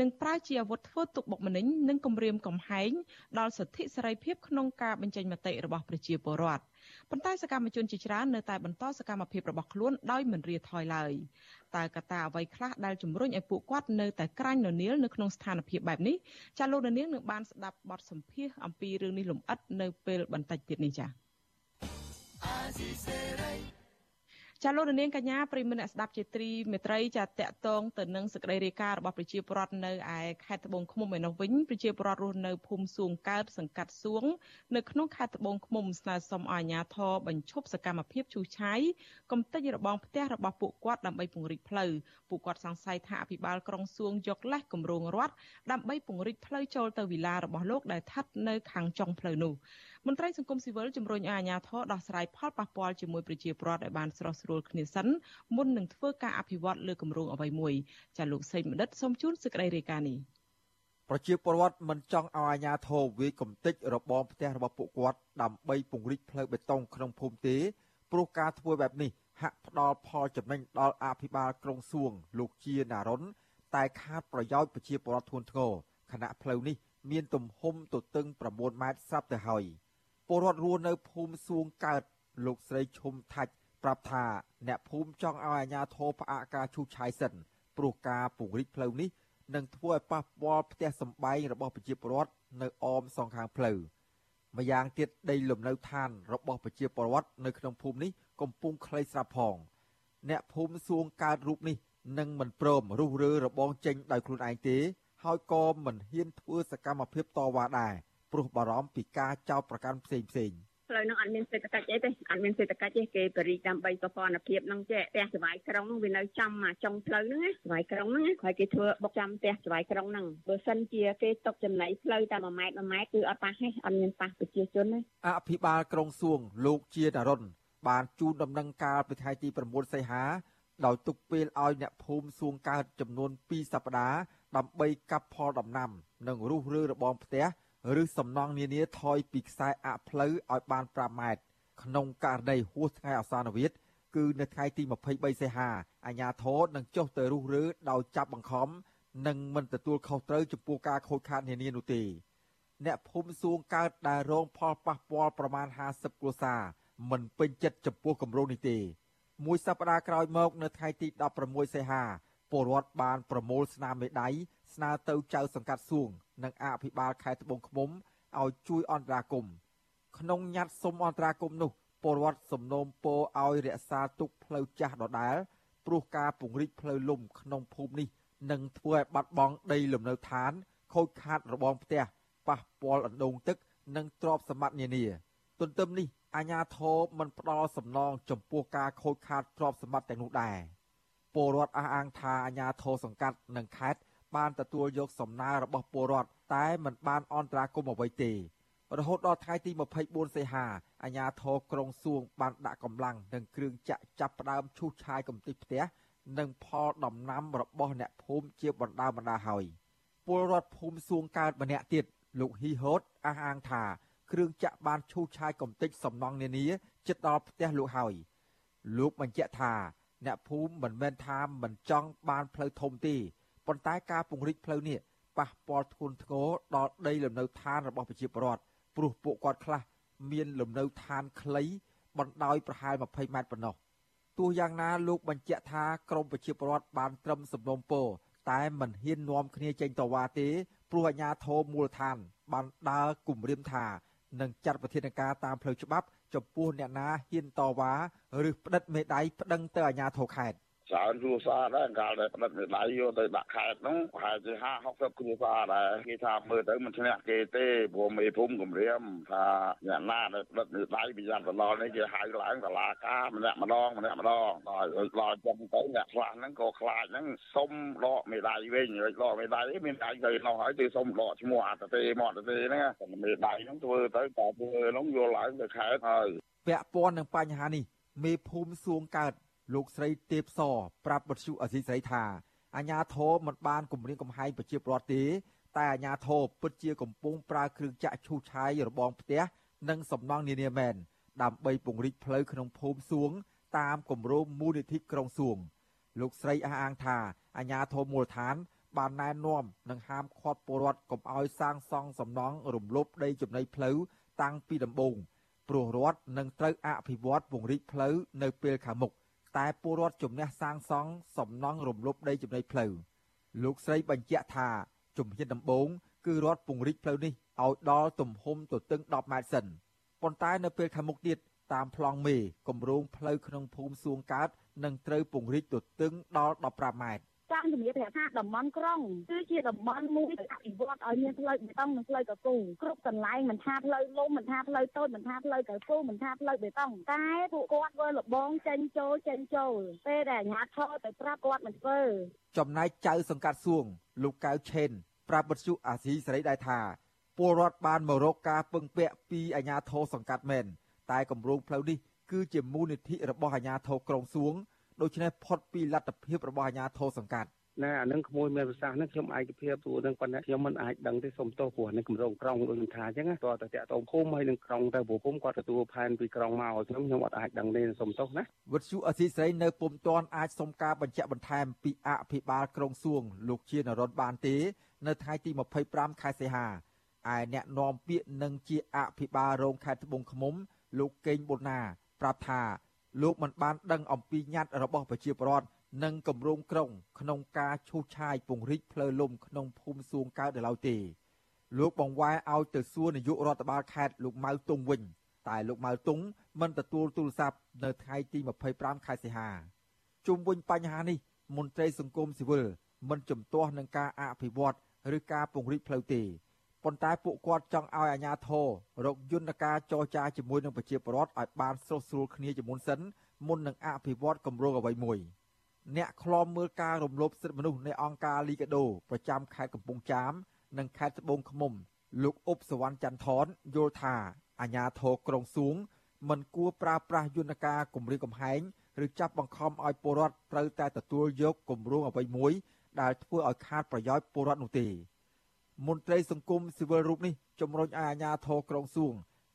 និងប្រើជាអាវុធធ្វើទុកបុកម្នេញនិងគំរាមកំហែងដល់សិទ្ធិសេរីភាពក្នុងការបញ្ចេញមតិរបស់ប្រជាពលរដ្ឋ ប៉ុន្តែសកម្មជនជាច្រើននៅតែបន្តសកម្មភាពរបស់ខ្លួនដោយមិនរាថយឡើយតើកត្តាអ្វីខ្លះដែលជំរុញឲ្យពួកគាត់នៅតែក្រាញ់ននៀលនៅក្នុងស្ថានភាពបែបនេះចាលោកនាងនឹងបានស្ដាប់បទសម្ភាសអំពីរឿងនេះលម្អិតនៅពេលបន្តិចទៀតនេះចា៎ ចាលោករនាងកញ្ញាប្រិមនៈស្ដាប់ជាត្រីមេត្រីចាតកតងទៅនឹងសេចក្តីរាយការណ៍របស់ប្រជាពលរដ្ឋនៅឯខេត្តត្បូងឃ្មុំឯនោះវិញប្រជាពលរដ្ឋរស់នៅភូមិសួងកើតសង្កាត់សួងនៅក្នុងខេត្តត្បូងឃ្មុំស្នើសុំឲ្យអាជ្ញាធរបញ្ឈប់សកម្មភាពឈូសឆាយកំទេចរបងផ្ទះរបស់ពួកគាត់ដើម្បីពង្រីកផ្លូវពួកគាត់សង្ស័យថាអភិបាលក្រុងសួងយកលេសគម្រោងរដ្ឋដើម្បីពង្រីកផ្លូវចូលទៅវិឡារបស់លោកដែលស្ថិតនៅខាងចុងផ្លូវនោះមន្ត្រីសង្គមស៊ីវិលជំរុញឲ្យអាជ្ញាធរដោះស្រាយផលប៉ះពាល់ជាមួយប្រជាពលរដ្ឋឲ្យបានស្រស់ស្រួលគ្នាសិនមុននឹងធ្វើការអភិវឌ្ឍលើគម្រោងអ្វីមួយចាលោកសេងមនិតសូមជូនសេចក្តីរាយការណ៍នេះប្រជាពលរដ្ឋមិនចង់ឲ្យអាជ្ញាធរវាយកំទេចរបងផ្ទះរបស់ពួកគាត់ដើម្បីពង្រីកផ្លូវបេតុងក្នុងភូមិទេព្រោះការធ្វើបែបនេះហាក់ផ្ដល់ផលចំណេញដល់អភិបាលក្រុងសួង លោកជាណារុនតែខាតប្រយោជន៍ប្រជាពលរដ្ឋធ្ងន់ធ្ងរខណៈផ្លូវនេះមានទំហំទទឹង9ម៉ែត្រស្រាប់ទៅហើយ។ ពលរដ្ឋរស់នៅភូមិសួងកើតលោកស្រីឈុំថាច់ប្រាប់ថាអ្នកភូមិចង់ឲ្យអាជ្ញាធរផ្អាកការឈូសឆាយសិនព្រោះការពង្រីកផ្លូវនេះនឹងធ្វើឲ្យប៉ះពាល់ផ្ទះសម្បែងរបស់ប្រជាពលរដ្ឋនៅអមសងខាងផ្លូវម្យ៉ាងទៀតដីលំនៅឋានរបស់ប្រជាពលរដ្ឋនៅក្នុងភូមិនេះកំពុងខ្លីស្រាប់ផង អ្នកភូមិសួងកើតរូបនេះនឹងមិនព្រមរុះរើរបងចេញដោយខ្លួនឯងទេ ហើយក៏មិនហ៊ានធ្វើសកម្មភាពតវ៉ាដែរ ព្រោះបារម្ភពីការចោទប្រកាន់ផ្សេងផ្សេងផ្លូវនឹងអត់មានសេដ្ឋកិច្ចអីទេអត់មានសេដ្ឋកិច្ចទេគេបរិយដើម្បីប្រព័ន្ធភាពនឹងចេះផ្ទះសវាយក្រុងនឹងវានៅចំមកចុងផ្លូវហ្នឹងសវាយក្រុងហ្នឹងគាត់គេធ្វើបុកចាំផ្ទះសវាយក្រុងហ្នឹងបើសិនជាគេຕົកចំណៃផ្លូវតែ1ម៉ែត្រ1ម៉ែត្រគឺអត់ប៉ះទេអត់មានប៉ះប្រជាជនទេអភិបាលក្រុងសួងលោកជានរុនបានជូនដំណឹងការពីថ្ងៃទី9សីហាដោយទុកពេលឲ្យអ្នកភូមិសួងកើតចំនួន2សប្តាហ៍ដើម្បីកាប់ផលដំណាំ និងរុះរើរបងផ្ទះ ឬសំណង់នានាថយពីខ្សែអផ្លូវឲ្យបាន5ម៉ែត្រក្នុងករណីហួសថ្ងៃអសានវិទ្យគឺនៅថ្ងៃទី23សីហាអាជ្ញាធរនឹងចុះទៅរុះរើដោយចាប់បង្ខំនិងមិនទទួលខុសត្រូវចំពោះការខូចខាតនានានោះទេអ្នកភូមិសួងកើតដែលរងផលប៉ះពាល់ប្រមាណ50គ្រួសារមិនពេញចិត្តចំពោះគម្រោងនេះទេ មួយសប្តាហ៍ក្រោយមក នៅថ្ងៃទី16សីហាពលរដ្ឋបានប្រមូលស្នាមមេដៃ ស្នើទៅចៅសង្កាត់សួង និងអភិបាលខេត្តត្បូងឃ្មុំឲ្យជួយអន្តរាគមន៍ក្នុងញត្តិសុំអន្តរាគមន៍នោះពលរដ្ឋសំណូមពរឲ្យរក្សាទុកផ្លូវចាស់ដដែលព្រោះការពង្រីកផ្លូវលំក្នុងភូមិនេះនឹងធ្វើឲ្យបាត់បង់ដីលំនៅឋានខូចខាតរបងផ្ទះប៉ះពាល់អណ្ដូងទឹក និងទ្រព្យសម្បត្តិនានា ទន្ទឹមនេះអាជ្ញាធរមិនផ្ដល់សំណងចំពោះការខូចខាតទ្រព្យសម្បត្តិទាំងនោះដែរពលរដ្ឋអះអាងថាអាជ្ញាធរសង្កាត់និងខេត្ត បានទទួលយកសំណើរបស់ពលរដ្ឋតែមិនបានអន្តរាគមអ្វីទេរហូតដល់ថ្ងៃទី24សីហាអាជ្ញាធរក្រុងសួងបានដាក់កម្លាំងនិងគ្រឿងចាក់ចាប់ផ្ដើមឈូសឆាយកំទេចផ្ទះនិងផលដំណាំរបស់អ្នកភូមិជាបណ្ដាបណ្ដាហើយពលរដ្ឋភូមិសួងកើតម្នាក់ទៀតលោកហ៊ីហូតអះអាងថាគ្រឿងចាក់បានឈូសឆាយកំទេចសំណង់នានាជិតដល់ផ្ទះលោកហើយលោកបញ្ជាក់ថាអ្នកភូមិមិនមែនថាមិនចង់បានផ្លូវធំទេ ប៉ុន្តែការពង្រីកផ្លូវនេះប៉ះពាល់ធ្ងន់ធ្ងរដល់ដីលំនៅឋានរបស់ប្រជាពលរដ្ឋព្រោះពួកគាត់ខ្លះមានលំនៅឋានខ្លីបណ្ដោយប្រហែល20ម៉ែត្រប៉ុណ្ណោះទោះយ៉ាងណាលោកបញ្ជាក់ថាក្រមប្រជាពលរដ្ឋបានត្រឹមសំណុំពរតែមិនហ៊ាននាំគ្នាចេញតវ៉ាទេព្រោះអាជ្ញាធរមូលដ្ឋាន បានដើរគំរាមថានឹងចាត់វិធានការតាមផ្លូវច្បាប់ចំពោះអ្នកណាហ៊ានតវ៉ាឬផ្តិតមេដៃប្តឹងទៅអាជ្ញាធរខេត្ត ច្រើនគ្រួសារដែរកាលដែលផ្ដិតមេដៃយកទៅដាក់ខេតហ្នឹងប្រហែលជា50 60គ្រួសារដែរគេថាមើលទៅមិនឈ្នះគេទេព្រោះមេភូមិគម្រាមថាអ្នកណាដែលផ្ដិតមេដៃពីយ៉ាងកន្លងនេះគេហៅឡើងតឡាការម្នាក់ម្ដងម្នាក់ម្ដងដល់ដល់ចឹងទៅអ្នកខ្លះហ្នឹងក៏ខ្លាចហ្នឹងសុំដកមេដៃវិញរកដកមេដៃមានដៃទៅនោះហើយទៅសុំដកឈ្មោះអត្តទេមកអត្តទេហ្នឹងតែមេដៃហ្នឹងធ្វើទៅតែធ្វើហ្នឹងយកឡើងទៅខេតហើយពាក់ព័ន្ធនឹងបញ្ហានេះមេភូមិសួងកើត លោកស្រីទេពសប្រាប់បទសុអសីស្រីថាអអាញាធរមិនបានគម្រាមកំហែងប្រជាពលរដ្ឋទេ តែអាញាធរពិតជាកំពុងប្រើគ្រឿងចាក់ឈូសឆាយរបងផ្ទះនិងសំណង់នានាមែនដើម្បីពង្រីកផ្លូវក្នុងភូមិសួង តាមគម្រោងមូលនិធិក្រុងសួង លោកស្រីអះអាងថាអាញាធរមូលដ្ឋាន បានណែនាំនិងហាមឃាត់ពលរដ្ឋកុំឲ្យសាងសង់សំណង់រំលោភដីចំណីផ្លូវតាំងពីដំបូងព្រោះរដ្ឋនឹងត្រូវអភិវឌ្ឍពង្រីកផ្លូវនៅពេលខាងមុខ តែពលរដ្ឋជំនះសាងសង់សំណង់រំលោភដីចំណីផ្លូវលោកស្រីបញ្ជាក់ថាជំហានដំបូងគឺរដ្ឋពង្រីកផ្លូវនេះឲ្យដល់ទំហំទទឹង10ម៉ែត្រសិនប៉ុន្តែនៅពេលខាងមុខទៀតតាមប្លង់មេគម្រោងផ្លូវក្នុងភូមិសួងកើតនឹងត្រូវពង្រីកទទឹងដល់15ម៉ែត្រ ចង់ជំរាបប្រាប់ថាតំបន់ក្រុងគឺជាតំបន់មួយដែលអភិវឌ្ឍឲ្យមានផ្លូវបេតុងនិងផ្លូវកកូរគ្រប់កន្លែងមិនថាផ្លូវលំមិនថាផ្លូវតូចមិនថាផ្លូវកកូរមិនថាផ្លូវបេតុងតែពួកគាត់ធ្វើលបងចេញចូលចេញចូលពេលដែលអាជ្ញាធរទៅប្រាប់គាត់មិនធ្វើចំណែកចៅសង្កាត់សួងលោកកៅឆេនប្រាប់បទសុអាស៊ីសេរីដែរថាពលរដ្ឋបានមករកការពឹងពាក់ពីអាជ្ញាធរសង្កាត់មែនតែគម្រោងផ្លូវនេះគឺជាមូលនិធិរបស់អាជ្ញាធរក្រុងសួង ដូច្នេះផុតពីលទ្ធភាពរបស់អាជ្ញាធរសង្កាត់ណែអានឹងក្មួយមានប្រសាសន៍ហ្នឹងខ្ញុំឯកភាពព្រោះនឹងប៉ុន្តែខ្ញុំមិនអាចដឹងទេសូមទោសព្រោះនឹងគម្រោងក្រុងដូចខ្ញុំថាអញ្ចឹងតើតតាក់តងភូមិហើយនឹងក្រុងទៅព្រោះភូមិគាត់ទទួលផែនពីក្រុងមកខ្ញុំខ្ញុំអត់អាចដឹងទេសូមទោសណាវិទ្យុអសីស្រីនៅពុំទាន់អាចសុំការបញ្ជាក់បន្ថែមពីអភិបាលក្រុងសួងលោកជានរដ្ឋបានទេ នៅថ្ងៃទី25ខែសីហាឯអ្នកនាំពាក្យនឹងជាអភិបាលរងខេត្តត្បូងឃ្មុំ លោកកេងប៊ុនណាប្រាប់ថា លោកមិនបានដឹងអំពីញត្តិរបស់ប្រជាពលរដ្ឋនិងគម្រោងក្រុង ក្នុងការឈូសឆាយពង្រីកផ្លូវលំក្នុងភូមិសួងកើតនៅឡើយទេលោកបង្វែរឲ្យទៅសួរនាយករដ្ឋបាលខេត្តលោកម៉ៅតុងវិញ តែលោកម៉ៅតុងមិនទទួលទូរស័ព្ទនៅថ្ងៃទី25ខែសីហាជុំវិញបញ្ហានេះមន្ត្រីសង្គមស៊ីវិលមិនជំទាស់នឹងការអភិវឌ្ឍឬការពង្រីកផ្លូវទេ ប៉ុន្តែពួកគាត់ចង់ឲ្យអាជ្ញាធររកយន្តការចរចាជាមួយនឹងប្រជាពលរដ្ឋឲ្យបានស្រុះស្រួលគ្នាជាមុនសិនមុននឹងអភិវឌ្ឍគម្រោងអ្វីមួយ។អ្នកខ្លំមើលការរំលោភសិទ្ធិមនុស្សនៃអង្គការលីកាដូប្រចាំខេត្តកំពង់ចាម និងខេត្តត្បូងឃ្មុំ លោកអ៊ុបសវណ្ណច័ន្ទថនយល់ថាអាញាធរក្រុងសួងមិនគួរប្រើប្រាស់យន្តការគម្រាមកំហែងឬចាប់បង្ខំឲ្យពលរដ្ឋត្រូវតែទទួលយកគម្រោងអ្វីមួយដែលធ្វើឲ្យខាតប្រយោជន៍ពលរដ្ឋនោះទេ មន្ត្រីសង្គមស៊ីវិលរូបនេះជំរុញឲ្យអាជ្ញាធរក្រុងសួង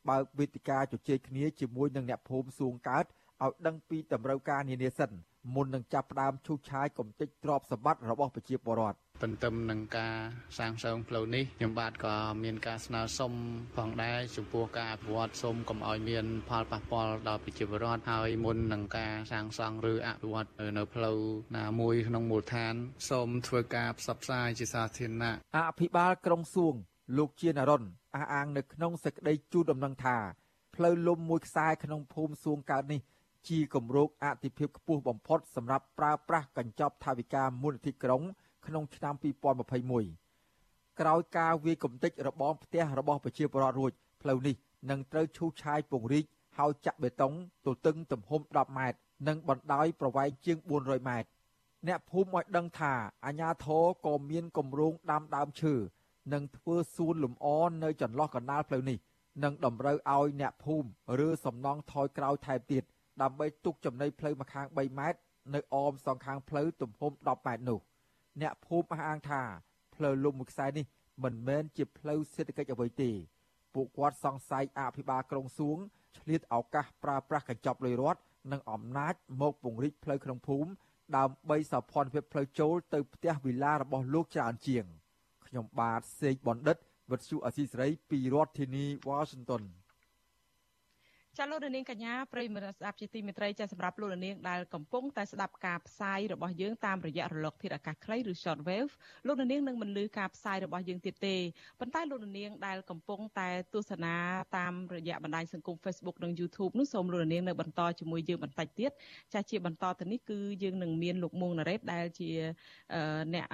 បើកវេទិកាជជែកគ្នាជាមួយនឹងអ្នកភូមិសួងកើតឲ្យដឹងពីតម្រូវការនានាសិន មុននឹងចាប់ផ្ដើមឈូសឆាយកំទេចទ្រព្យសម្បត្តិរបស់ប្រជាពលរដ្ឋទន្ទឹមនឹងការសាងសង់ផ្លូវនេះខ្ញុំបាទក៏មានការស្នើសុំផងដែរចំពោះការអភិវឌ្ឍសូមកុំឲ្យមានផលប៉ះពាល់ដល់ប្រជាពលរដ្ឋហើយមុននឹងការសាងសង់ឬអភិវឌ្ឍនៅផ្លូវណាមួយក្នុងមូលដ្ឋានសូមធ្វើការផ្សព្វផ្សាយជាសាធារណៈអភិបាលក្រុងសួងលោកជានរុនអះអាងនៅក្នុងសេចក្តីជូនដំណឹងថាផ្លូវលំមួយខ្សែក្នុងភូមិសួងកើតនេះ ជាគម្រោងអតិភិបខ្ពស់បំផុតសម្រាប់ប្រើប្រាស់កញ្ចប់ថវិកាមូលនិធិក្រុង ក្នុងឆ្នាំ2021ក្រោយការវាយកំទេចរបងផ្ទះរបស់ប្រជាពលរដ្ឋរួចផ្លូវនេះនឹងត្រូវឈូសឆាយពង្រីកហើយចាក់បេតុងទទឹងទំហំ10ម៉ែត្រនិងបណ្ដោយប្រវែងជាង400ម៉ែត្រអ្នកភូមិឲ្យដឹងថាអាជ្ញាធរក៏មានគម្រោងដាំដើមឈើនិងធ្វើសួនលំអនៅចន្លោះកណ្ដាលផ្លូវនេះនិងតម្រូវឲ្យអ្នកភូមិឬសំណង់ថយក្រោយថែមទៀត ដើម្បីទុកចំណីផ្លូវម្ខាង3ម៉ែត្រនៅអមសងខាងផ្លូវទំហំ10ម៉ែត្រនោះ អ្នកភូមិអះអាងថាផ្លូវលំមួយខ្សែនេះមិនមែនជាផ្លូវសេដ្ឋកិច្ចអ្វីទេពួកគាត់សង្ស័យអភិបាលក្រុងសួងឆ្លៀតឱកាសប្រើប្រាស់កញ្ចប់លុយរដ្ឋនិងអំណាចមកពង្រីកផ្លូវក្នុងភូមិដើម្បីសោភ័ណភាពផ្លូវចូលទៅផ្ទះវិឡារបស់លោកច្រើនជាង ខ្ញុំបាទសេកបណ្ឌិតវិទ្យុអសីសេរីពីរដ្ឋធានីវ៉ាស៊ីនតោន ចាលោកនាងកញ្ញាប្រិយមិត្តស្ដាប់ជាទីមេត្រីចាសម្រាប់លោកនាងដែលកំពុងតែស្ដាប់ការផ្សាយរបស់យើងតាមរយៈរលកធាតុអាកាសខ្លីឬ short wave លោកនាងនឹងមិនលឺការផ្សាយរបស់យើងទៀតទេប៉ុន្តែលោកនាងដែលកំពុងតែទស្សនាតាមរយៈបណ្ដាញសង្គម Facebook និង YouTube នោះសូមលោកនាងនៅបន្តជាមួយយើងបន្តិចទៀតចាជាបន្តទៅនេះគឺយើងនឹងមានលោកមួងណារ៉េតដែលជាអ្នក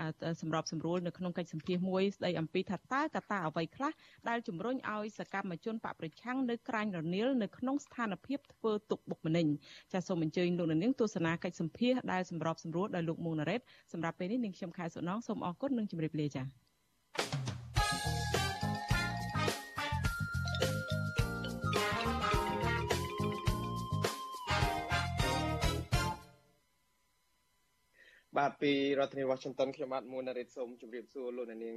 សម្របសម្រួលនៅក្នុងកិច្ចសម្ភាសមួយស្ដីអំពីថាតើកត្តាអ្វីខ្លះដែលជំរុញឲ្យសកម្មជនបកប្រឆាំងនៅក្រាញរនៀលនៅក្នុងក្នុងស្ថានភាពធ្វើទុកបុកម្នេញចាសសូមអញ្ជើញលោកនាងទស្សនាកិច្ចសម្ភាសដែលសម្របសម្រួលដោយលោកមុងណារ៉េតសម្រាប់ពេលនេះនាងខ្ញុំខែសុណងសូមអរគុណនិងជម្រាបលាចា៎បបាទពីរដ្ឋធានី Washington ខ្ញុំបាទមួនរិទ្ធសូមជម្រាបសួរលោកអ្នកនាង